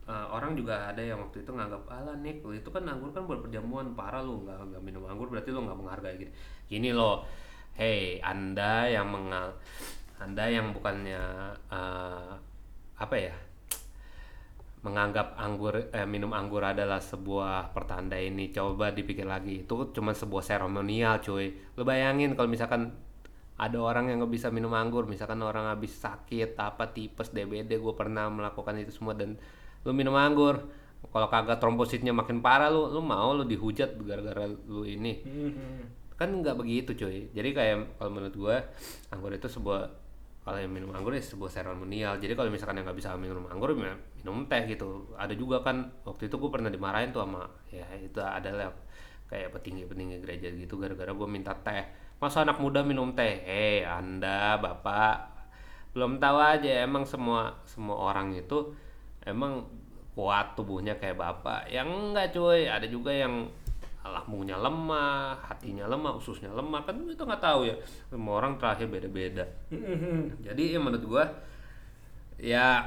uh, orang juga ada yang waktu itu nganggap ala nih lu itu kan anggur kan buat perjamuan parah lu nggak nggak minum anggur berarti lu nggak menghargai gitu. Gini loh hey anda yang mengal anda yang bukannya uh, apa ya menganggap anggur eh, minum anggur adalah sebuah pertanda ini. Coba dipikir lagi itu cuma sebuah seremonial cuy. Lu bayangin kalau misalkan ada orang yang nggak bisa minum anggur misalkan orang habis sakit apa tipes DBD gue pernah melakukan itu semua dan lu minum anggur kalau kagak trombositnya makin parah lu lu mau lu dihujat gara-gara lu ini. Mhm. kan nggak begitu cuy. Jadi kayak kalau menurut gue anggur itu sebuah kalau yang minum anggur ya sebuah seremonial jadi kalau misalkan yang nggak bisa minum anggur ya minum teh gitu. Ada juga kan waktu itu gue pernah dimarahin tuh sama ya itu adalah kayak petinggi-petinggi gereja gitu gara-gara gue minta teh. Masa anak muda minum teh? Eh anda bapak belum tahu aja. Emang semua semua orang itu emang kuat tubuhnya kayak bapak. Yang enggak cuy. Ada juga yang lambungnya lemah hatinya lemah ususnya lemah kan itu nggak tahu ya. Semua orang terakhir beda-beda. Mhm. jadi ya menurut gua ya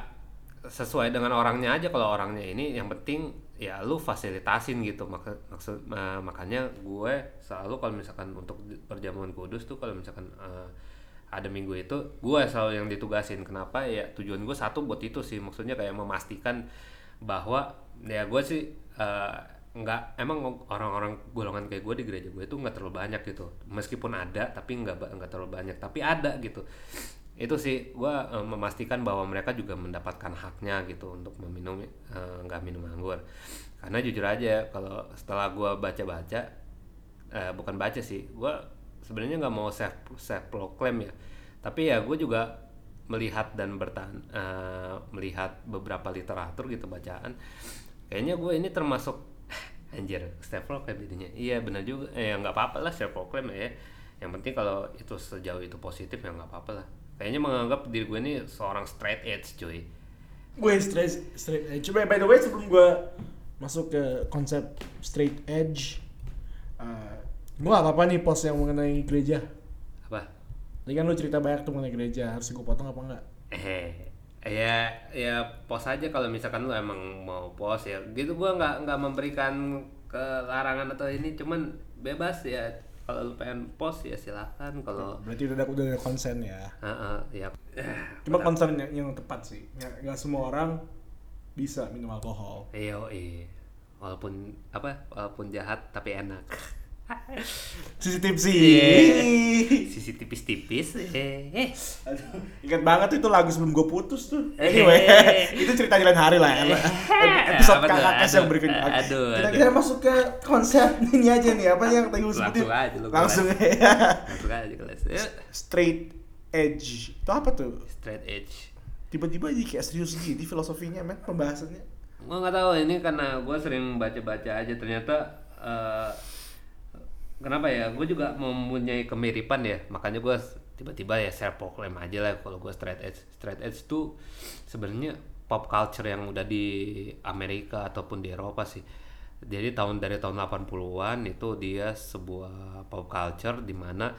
sesuai dengan orangnya aja. Kalau orangnya ini yang penting ya lu fasilitasin gitu. Maka maksud ma- makanya gue selalu kalau misalkan untuk perjamuan kudus tuh kalau misalkan eh, ada minggu itu gue selalu yang ditugasin. Kenapa? Ya tujuan gue satu buat itu sih. Maksudnya kayak memastikan bahwa ya gue sih eh, nggak emang orang-orang golongan kayak gue di gereja gue itu nggak terlalu banyak gitu. Meskipun ada tapi nggak nggak terlalu banyak. Tapi ada gitu. Itu sih gue memastikan bahwa mereka juga mendapatkan haknya gitu untuk meminum eh, nggak minum anggur. Karena jujur aja kalau setelah gue baca-baca eh, bukan baca sih gue sebenarnya nggak mau self self proclaim ya. Tapi ya gue juga melihat dan bertahan eh, melihat beberapa literatur gitu bacaan. Kayaknya gue ini termasuk anjir self proclaim jadinya. Iya benar juga. Eh nggak apa-apa lah self proclaim ya. Yang penting kalau itu sejauh itu positif ya nggak apa-apa lah. Kayaknya menganggap diri gue ini seorang straight edge cuy. Gue straight straight edge. By, by the way sebelum gue masuk ke konsep straight edge, uh, gue gak apa-apa nih post yang mengenai gereja. apa? Tadi kan lu cerita banyak tuh mengenai gereja, harus gue potong apa enggak? eh ya ya post aja kalau misalkan lu emang mau post ya gitu gua nggak nggak memberikan kelarangan atau ini cuman bebas ya kalau lu pengen post ya silahkan kalau Berarti udah ada, udah ada konsen ya. Heeh, ya Cuma konsen yang, yang tepat sih. Nggak, nggak semua orang bisa minum alkohol. iya iya walaupun apa walaupun jahat tapi enak CCTV sih. Iya. sisi tipis-tipis eh eh ingat banget tuh itu lagu sebelum gue putus tuh. Eh. Anyway, [LAUGHS] itu cerita di lain hari lah. ya. Episode? KKS yang berikutnya. aduh, kita aduh. kita masuk ke konsep ini aja nih. Apa yang tadi lu sebutin? Langsung aja Langsung ya. aja kelas Eh, Straight edge. Itu apa tuh? straight edge Tiba-tiba jadi kayak serius gitu filosofinya, men, pembahasannya. gue nggak tahu ini karena gue sering baca-baca aja ternyata eh, kenapa ya? Gue juga mempunyai kemiripan ya. Makanya gue tiba-tiba ya self proclaim aja lah kalau gue straight edge. Straight edge tuh sebenarnya pop culture yang udah di Amerika ataupun di Eropa sih. Jadi tahun dari tahun 80-an itu dia sebuah pop culture di mana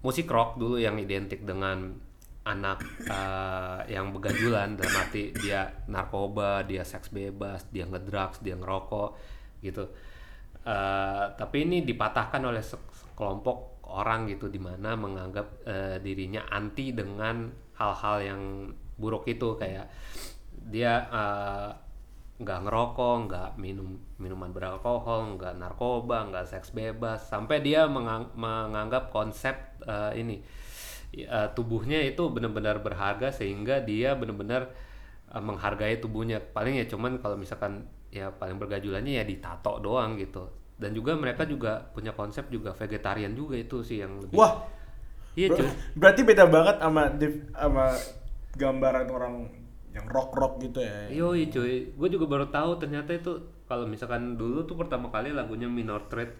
musik rock dulu yang identik dengan anak eh, yang begajulan. Dalam arti dia narkoba, dia seks bebas, dia ngedrugs, dia ngerokok gitu. Eh, tapi ini dipatahkan oleh se- sekelompok orang gitu di mana menganggap eh, dirinya anti dengan hal-hal yang buruk itu kayak dia eh, nggak ngerokok, nggak minum minuman beralkohol, nggak narkoba, nggak seks bebas, sampai dia mengang- menganggap konsep eh, ini eh, tubuhnya itu benar-benar berharga sehingga dia benar-benar eh, menghargai tubuhnya. Paling ya cuman kalau misalkan ya paling bergajulannya ya ditato doang gitu. Dan juga mereka juga punya konsep juga vegetarian juga itu sih yang lebih. Wah, iya ber- cuy. berarti beda banget sama sama gambaran orang yang rock rock gitu ya. Yoi cuy, gue juga baru tahu ternyata itu kalau misalkan dulu tuh pertama kali lagunya Minor Threat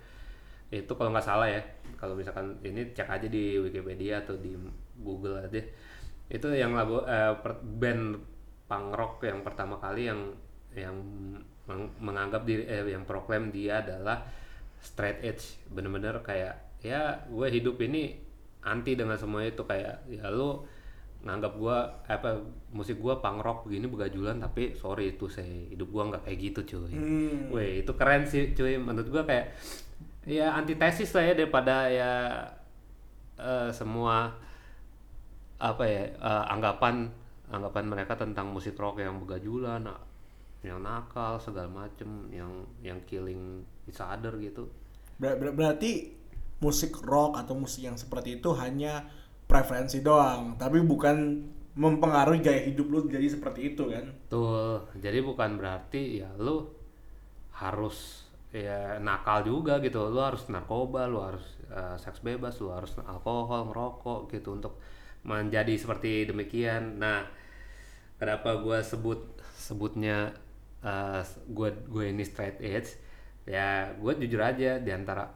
itu kalau nggak salah ya, kalau misalkan ini cek aja di Wikipedia atau di Google aja, itu yang lagu eh, band punk rock yang pertama kali yang yang meng- menganggap diri eh, yang proklaim dia adalah straight edge, bener-bener kayak ya gue hidup ini anti dengan semua itu kayak ya lu nganggap gua apa musik gua punk rock begini begajulan tapi sorry itu saya hidup gua nggak kayak gitu cuy. Hmm. Weh itu keren sih cuy menurut gua kayak ya antitesis lah ya daripada ya eh, semua apa ya eh, anggapan anggapan mereka tentang musik rock yang begajulan yang nakal segala macem yang yang killing each other gitu Ber- ber- berarti musik rock atau musik yang seperti itu hanya preferensi doang, tapi bukan mempengaruhi gaya hidup lu jadi seperti itu kan? Tuh, jadi bukan berarti ya lu harus ya nakal juga gitu. Lu harus narkoba, lu harus eh, seks bebas, lu harus alkohol, ngerokok gitu untuk menjadi seperti demikian. Nah, kenapa gua sebut sebutnya eh, gua gue ini straight edge? Ya, gue jujur aja di antara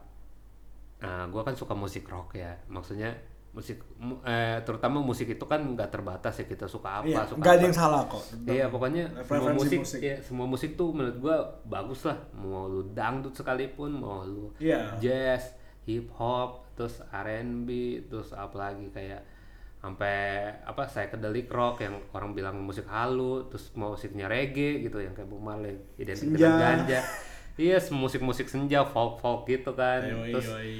eh, gua kan suka musik rock ya. Maksudnya musik mu- eh, terutama musik itu kan nggak terbatas ya kita suka apa Iya, suka ada apa. yang salah kok. Iya pokoknya semua musik, musik. ya semua musik tuh menurut gua bagus lah. Mau lu dangdut sekalipun, mau lu Iya. jazz, hip hop, terus R&B, terus apalagi kayak sampai apa psychedelic rock yang orang bilang musik halu, terus musiknya reggae gitu yang kayak Bob Marley identik Senja. dengan ganja. Iya, musik-musik senja, folk-folk gitu kan. Yoi, terus yoi.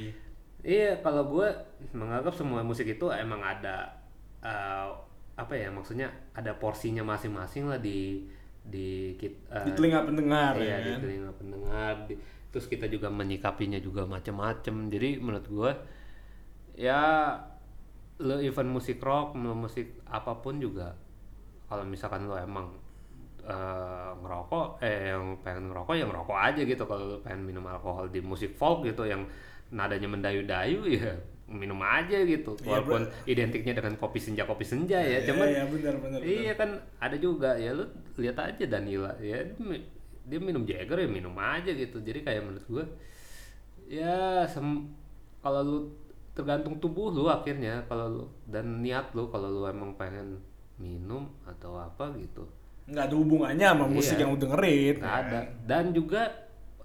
Iya, kalau gue menganggap semua musik itu emang ada eh, apa ya maksudnya ada porsinya masing-masing lah di di kit- eh, Di telinga pendengar iya, ya di kan? telinga pendengar. di- terus kita juga menyikapinya juga macem-macem. Jadi menurut gue ya lo event musik rock, lo musik apa pun juga kalau misalkan lo emang eh, ngerokok, eh yang pengen ngerokok ya ngerokok aja gitu. Kalau lo pengen minum alkohol di musik folk gitu yang nadanya mendayu-dayu [LAUGHS] ya minum aja gitu. Iya, Walaupun identiknya dengan kopi senja kopi senja ya, cuman iya, benar benar. Iya kan ada juga ya lu lihat aja Danila ya dia mi- dia minum Jagger ya minum aja gitu jadi kayak menurut gua ya sem- kalau lu tergantung tubuh lu akhirnya kalau lu dan niat lu kalau lu emang pengen minum atau apa gitu nggak ada hubungannya sama musik Iya. yang lu dengerin. nggak ada dan juga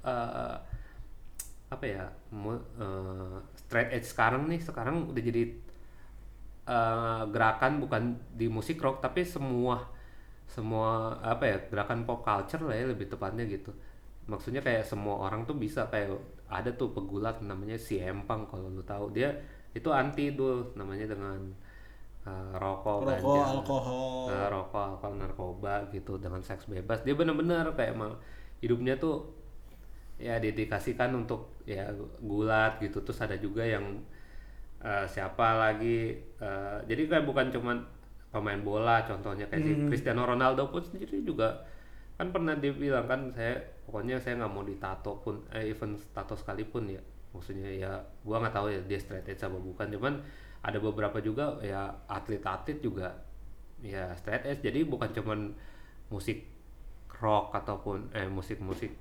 eh, apa ya eh, straight edge sekarang nih sekarang udah jadi eh, gerakan bukan di musik rock tapi semua semua apa ya gerakan pop culture lah ya lebih tepatnya gitu maksudnya kayak semua orang tuh bisa kayak ada tuh pegulat namanya si Empang kalau lu tahu. Dia itu anti tuh namanya dengan eh, rokok, Rokok, ganja, alkohol. eh, rokok, alkohol, narkoba gitu dengan seks bebas. Dia bener-bener kayak emang hidupnya tuh ya dedikasikan untuk ya gulat gitu. Terus ada juga yang eh, siapa lagi eh, jadi kan bukan cuman pemain bola contohnya kayak si Cristiano Ronaldo pun sendiri juga kan pernah dibilang kan saya pokoknya saya nggak mau ditato pun eh, even tato sekalipun ya. Maksudnya ya gua nggak tahu ya dia straight edge apa bukan. Cuman ada beberapa juga ya atlet-atlet juga ya straight edge jadi bukan cuman musik rock ataupun eh musik-musik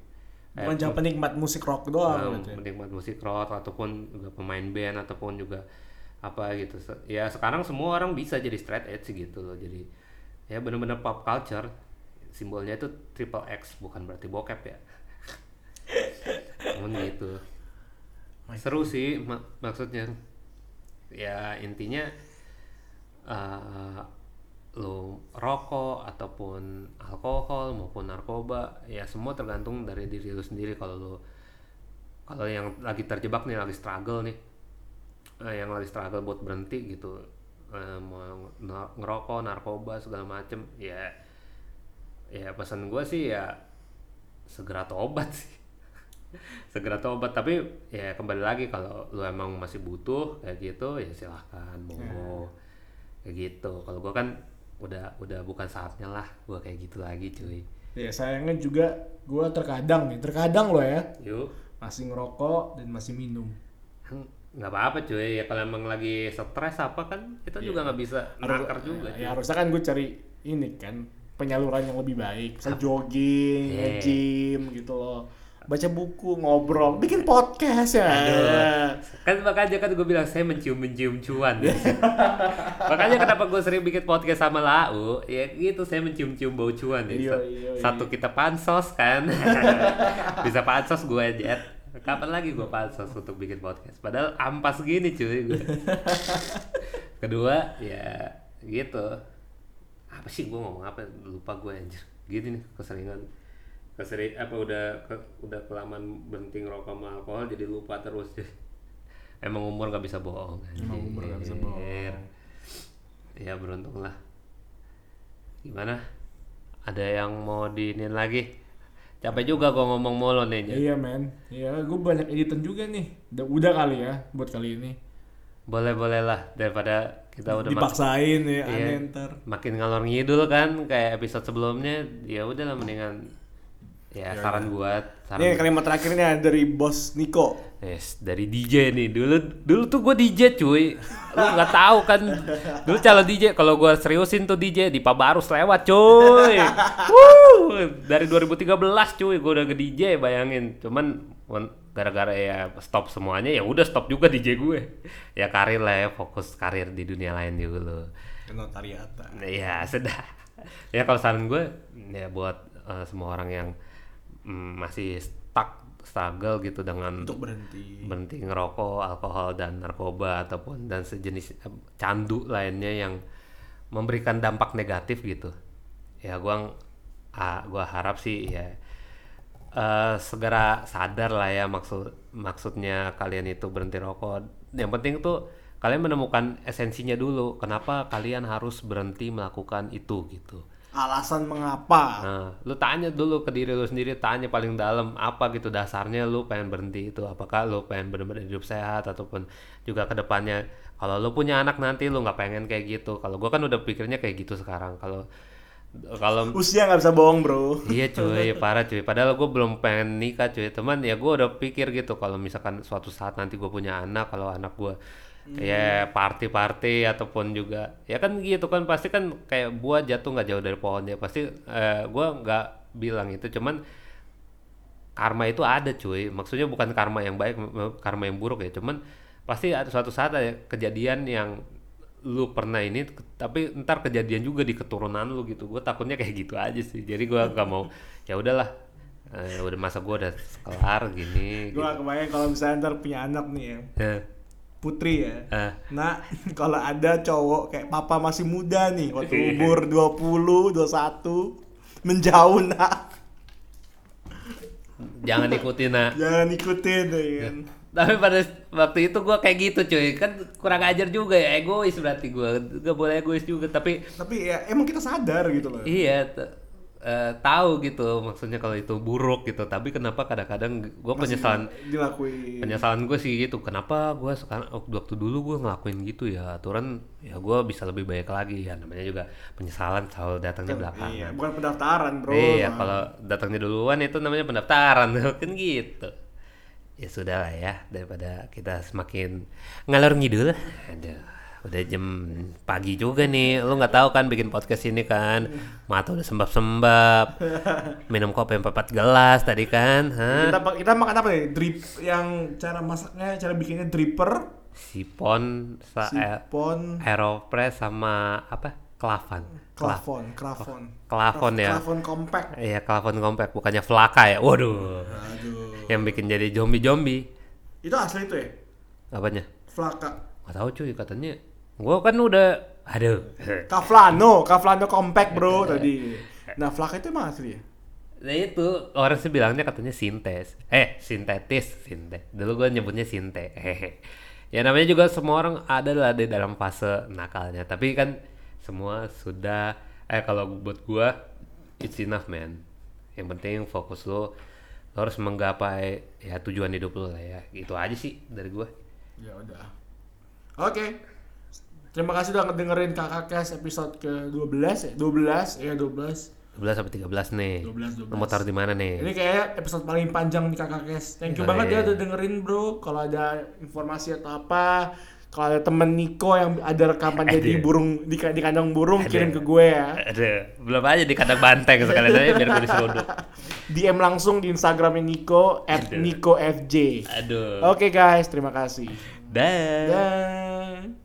eh, Bukan cuma penikmat musik rock doang Nah, gitu ya. menikmati musik rock ataupun juga pemain band ataupun juga apa gitu. Ya sekarang semua orang bisa jadi straight edge gitu loh. Jadi ya bener-bener pop culture simbolnya itu triple X bukan berarti bokep ya. Namun gitu. Seru sih mak- maksudnya. Ya intinya eh lu rokok ataupun alkohol maupun narkoba ya semua tergantung dari diri lu sendiri. Kalau lu kalau yang lagi terjebak nih lagi struggle nih eh, yang lagi struggle buat berhenti gitu eh, mau ngerokok narkoba segala macem ya ya pesan gue sih ya segera tobat sih. [LAUGHS] Segera tobat tapi ya kembali lagi kalau lu emang masih butuh kayak gitu ya silahkan monggo. Kayak gitu. Kalau gua kan udah udah bukan saatnya lah gua kayak gitu lagi cuy. Ya sayangnya juga gue terkadang nih, terkadang loh ya. Yuk. Masih ngerokok dan masih minum. Hmm, nggak apa-apa cuy. Ya kalau emang lagi stres apa kan kita juga nggak bisa nakar juga Ya, cuy. harusnya kan gue cari ini kan penyaluran yang lebih baik, bisa jogging, Iya. nge-gym gitu loh. Baca buku, ngobrol, bikin podcast ya. Aduh. kan makanya kan gue bilang saya mencium mencium cuan. [LAUGHS] Makanya kenapa gue sering bikin podcast sama Lau? Ya gitu saya mencium cium bau cuan. Ya Iya, Sa- iya, satu kita pansos kan. [LAUGHS] Bisa pansos gue jet. Kapan lagi gue pansos untuk bikin podcast? Padahal ampas gini cuy. Gue [LAUGHS] kedua ya gitu apa sih gue ngomong apa? Lupa gue anjir. Gitu nih keseringan. Kesering apa udah ke- udah kelamaan berhenti ngerokok sama alkohol jadi lupa terus. [LAUGHS] Emang umur gak bisa bohong Emang umur nggak bisa bohong. ya beruntung lah gimana? Ada yang mau diinin lagi? Capek juga gua ngomong mulu nih. Iya men, iya gue banyak editan juga nih. Udah, udah kali ya buat kali ini. boleh boleh lah daripada kita udah mak- Dipaksain ya, Iya. aneh ntar. makin ngalor ngidul kan kayak episode sebelumnya ya udah lah mendingan ya saran buat saran Ini kalimat terakhirnya dari bos Niko. Yes, dari DJ nih. Dulu dulu tuh gue DJ cuy. Lu nggak tahu kan. Dulu calon DJ kalau gue seriusin tuh DJ di Pabarus lewat cuy. Wuh, dari 2013 cuy gue udah ke DJ bayangin. Cuman gara-gara ya stop semuanya ya udah stop juga DJ gue. Ya karir lah ya, fokus karir di dunia lain juga lo. Notariata. Ya sudah. Ya kalau saran gue ya buat eh, semua orang yang mm, masih stuck struggle gitu dengan Untuk berhenti. berhenti ngerokok, alkohol dan narkoba ataupun dan sejenis eh, candu lainnya yang memberikan dampak negatif gitu. Ya gua ah, gua harap sih ya eh, segera sadar lah ya maksud maksudnya kalian itu berhenti rokok. Yang penting tuh kalian menemukan esensinya dulu. Kenapa kalian harus berhenti melakukan itu gitu. Alasan mengapa? Nah, lu tanya dulu ke diri lu sendiri, tanya paling dalam apa gitu dasarnya lu pengen berhenti itu. Apakah lu pengen benar-benar hidup sehat ataupun juga ke depannya kalau lu punya anak nanti lu nggak pengen kayak gitu. Kalau gua kan udah pikirnya kayak gitu sekarang. Kalau kalau Usia nggak bisa bohong bro. Iya cuy, [LAUGHS] parah cuy. Padahal gue belum pengen nikah cuy. Teman ya gue udah pikir gitu kalau misalkan suatu saat nanti gue punya anak, kalau anak gue ya party-party ataupun juga ya kan gitu kan pasti kan kayak buah jatuh nggak jauh dari pohon ya pasti eh, gue nggak bilang itu cuman karma itu ada cuy maksudnya bukan karma yang baik karma yang buruk ya cuman pasti ada suatu saat ada kejadian yang lu pernah ini tapi ntar kejadian juga di keturunan lu gitu gue takutnya kayak gitu aja sih jadi gue nggak mau ya udahlah Eh, udah masa gue udah kelar gini Gue gak kebayang kalau misalnya ntar punya anak nih ya. Eh, Putri ya. eh, Nah, [LAUGHS] kalau ada cowok kayak papa masih muda nih, Iya. waktu umur 20, 21, menjauh nak. jangan ikutin nah Jangan ikutin ya kan. Tapi pada waktu itu gue kayak gitu cuy. Kan kurang ajar juga ya egois berarti gue gak boleh egois juga tapi Tapi ya emang kita sadar gitu loh. iya eh, tahu gitu maksudnya kalau itu buruk gitu. Tapi kenapa kadang-kadang gue penyesalan dilakuin. penyesalan gue sih gitu. Kenapa gue sekarang waktu dulu gue ngelakuin gitu ya aturan ya gue bisa lebih baik lagi. Ya namanya juga penyesalan selalu datangnya belakangan Iya, bukan pendaftaran, Bro. iya Nah, kalau datangnya duluan itu namanya pendaftaran [LAUGHS] kan gitu ya sudah lah ya daripada kita semakin ngalor ngidul. Aduh udah jam pagi juga nih. Lu nggak tahu kan bikin podcast ini kan? Mata udah sembab sembab minum kopi empat gelas tadi kan Hah? kita kita makan apa nih? Drip yang cara masaknya, cara bikinnya dripper, sipon sa sipon, aeropress sama apa kelavan Kela- klafon, klafon. Klavon ya. Klafon compact. iya kelavan compact bukannya flaka ya waduh Aduh. yang bikin jadi zombie zombie Itu asli itu ya? apanya Flaka. nggak tahu cuy katanya gue kan udah aduh [LAUGHS] Kavlano, Kavlano compact bro tadi. Nah, Flaka itu emang asli ya? Nah itu orang sih bilangnya katanya sintes, eh sintetis, sinte. Dulu gue nyebutnya sinte. Hehe. [LAUGHS] ya namanya juga semua orang ada lah di dalam fase nakalnya. Tapi kan semua sudah, eh kalau buat gue it's enough man. Yang penting fokus lo, lo harus menggapai ya tujuan hidup lo lah ya. Gitu aja sih dari gue. Ya udah. Oke. Terima kasih udah ngedengerin Kakak Kes episode ke-12 ya? 12 ya 12. 12 sampai 13 nih. 12, 12. Lo mau taruh di mana nih? Ini kayak episode paling panjang di Kakak Kes. Thank you Keren. banget ya udah dengerin bro. Kalau ada informasi atau apa, kalau ada temen Niko yang ada rekaman jadi Ada. burung di, di kandang burung Ada. kirim ke gue ya. Aduh, belum aja di kandang banteng sekalian aja biar gue diseruduk. DM langsung di Instagramnya Niko at Aduh. NikoFJ. Aduh. Oke guys, terima kasih. Dah. Dah.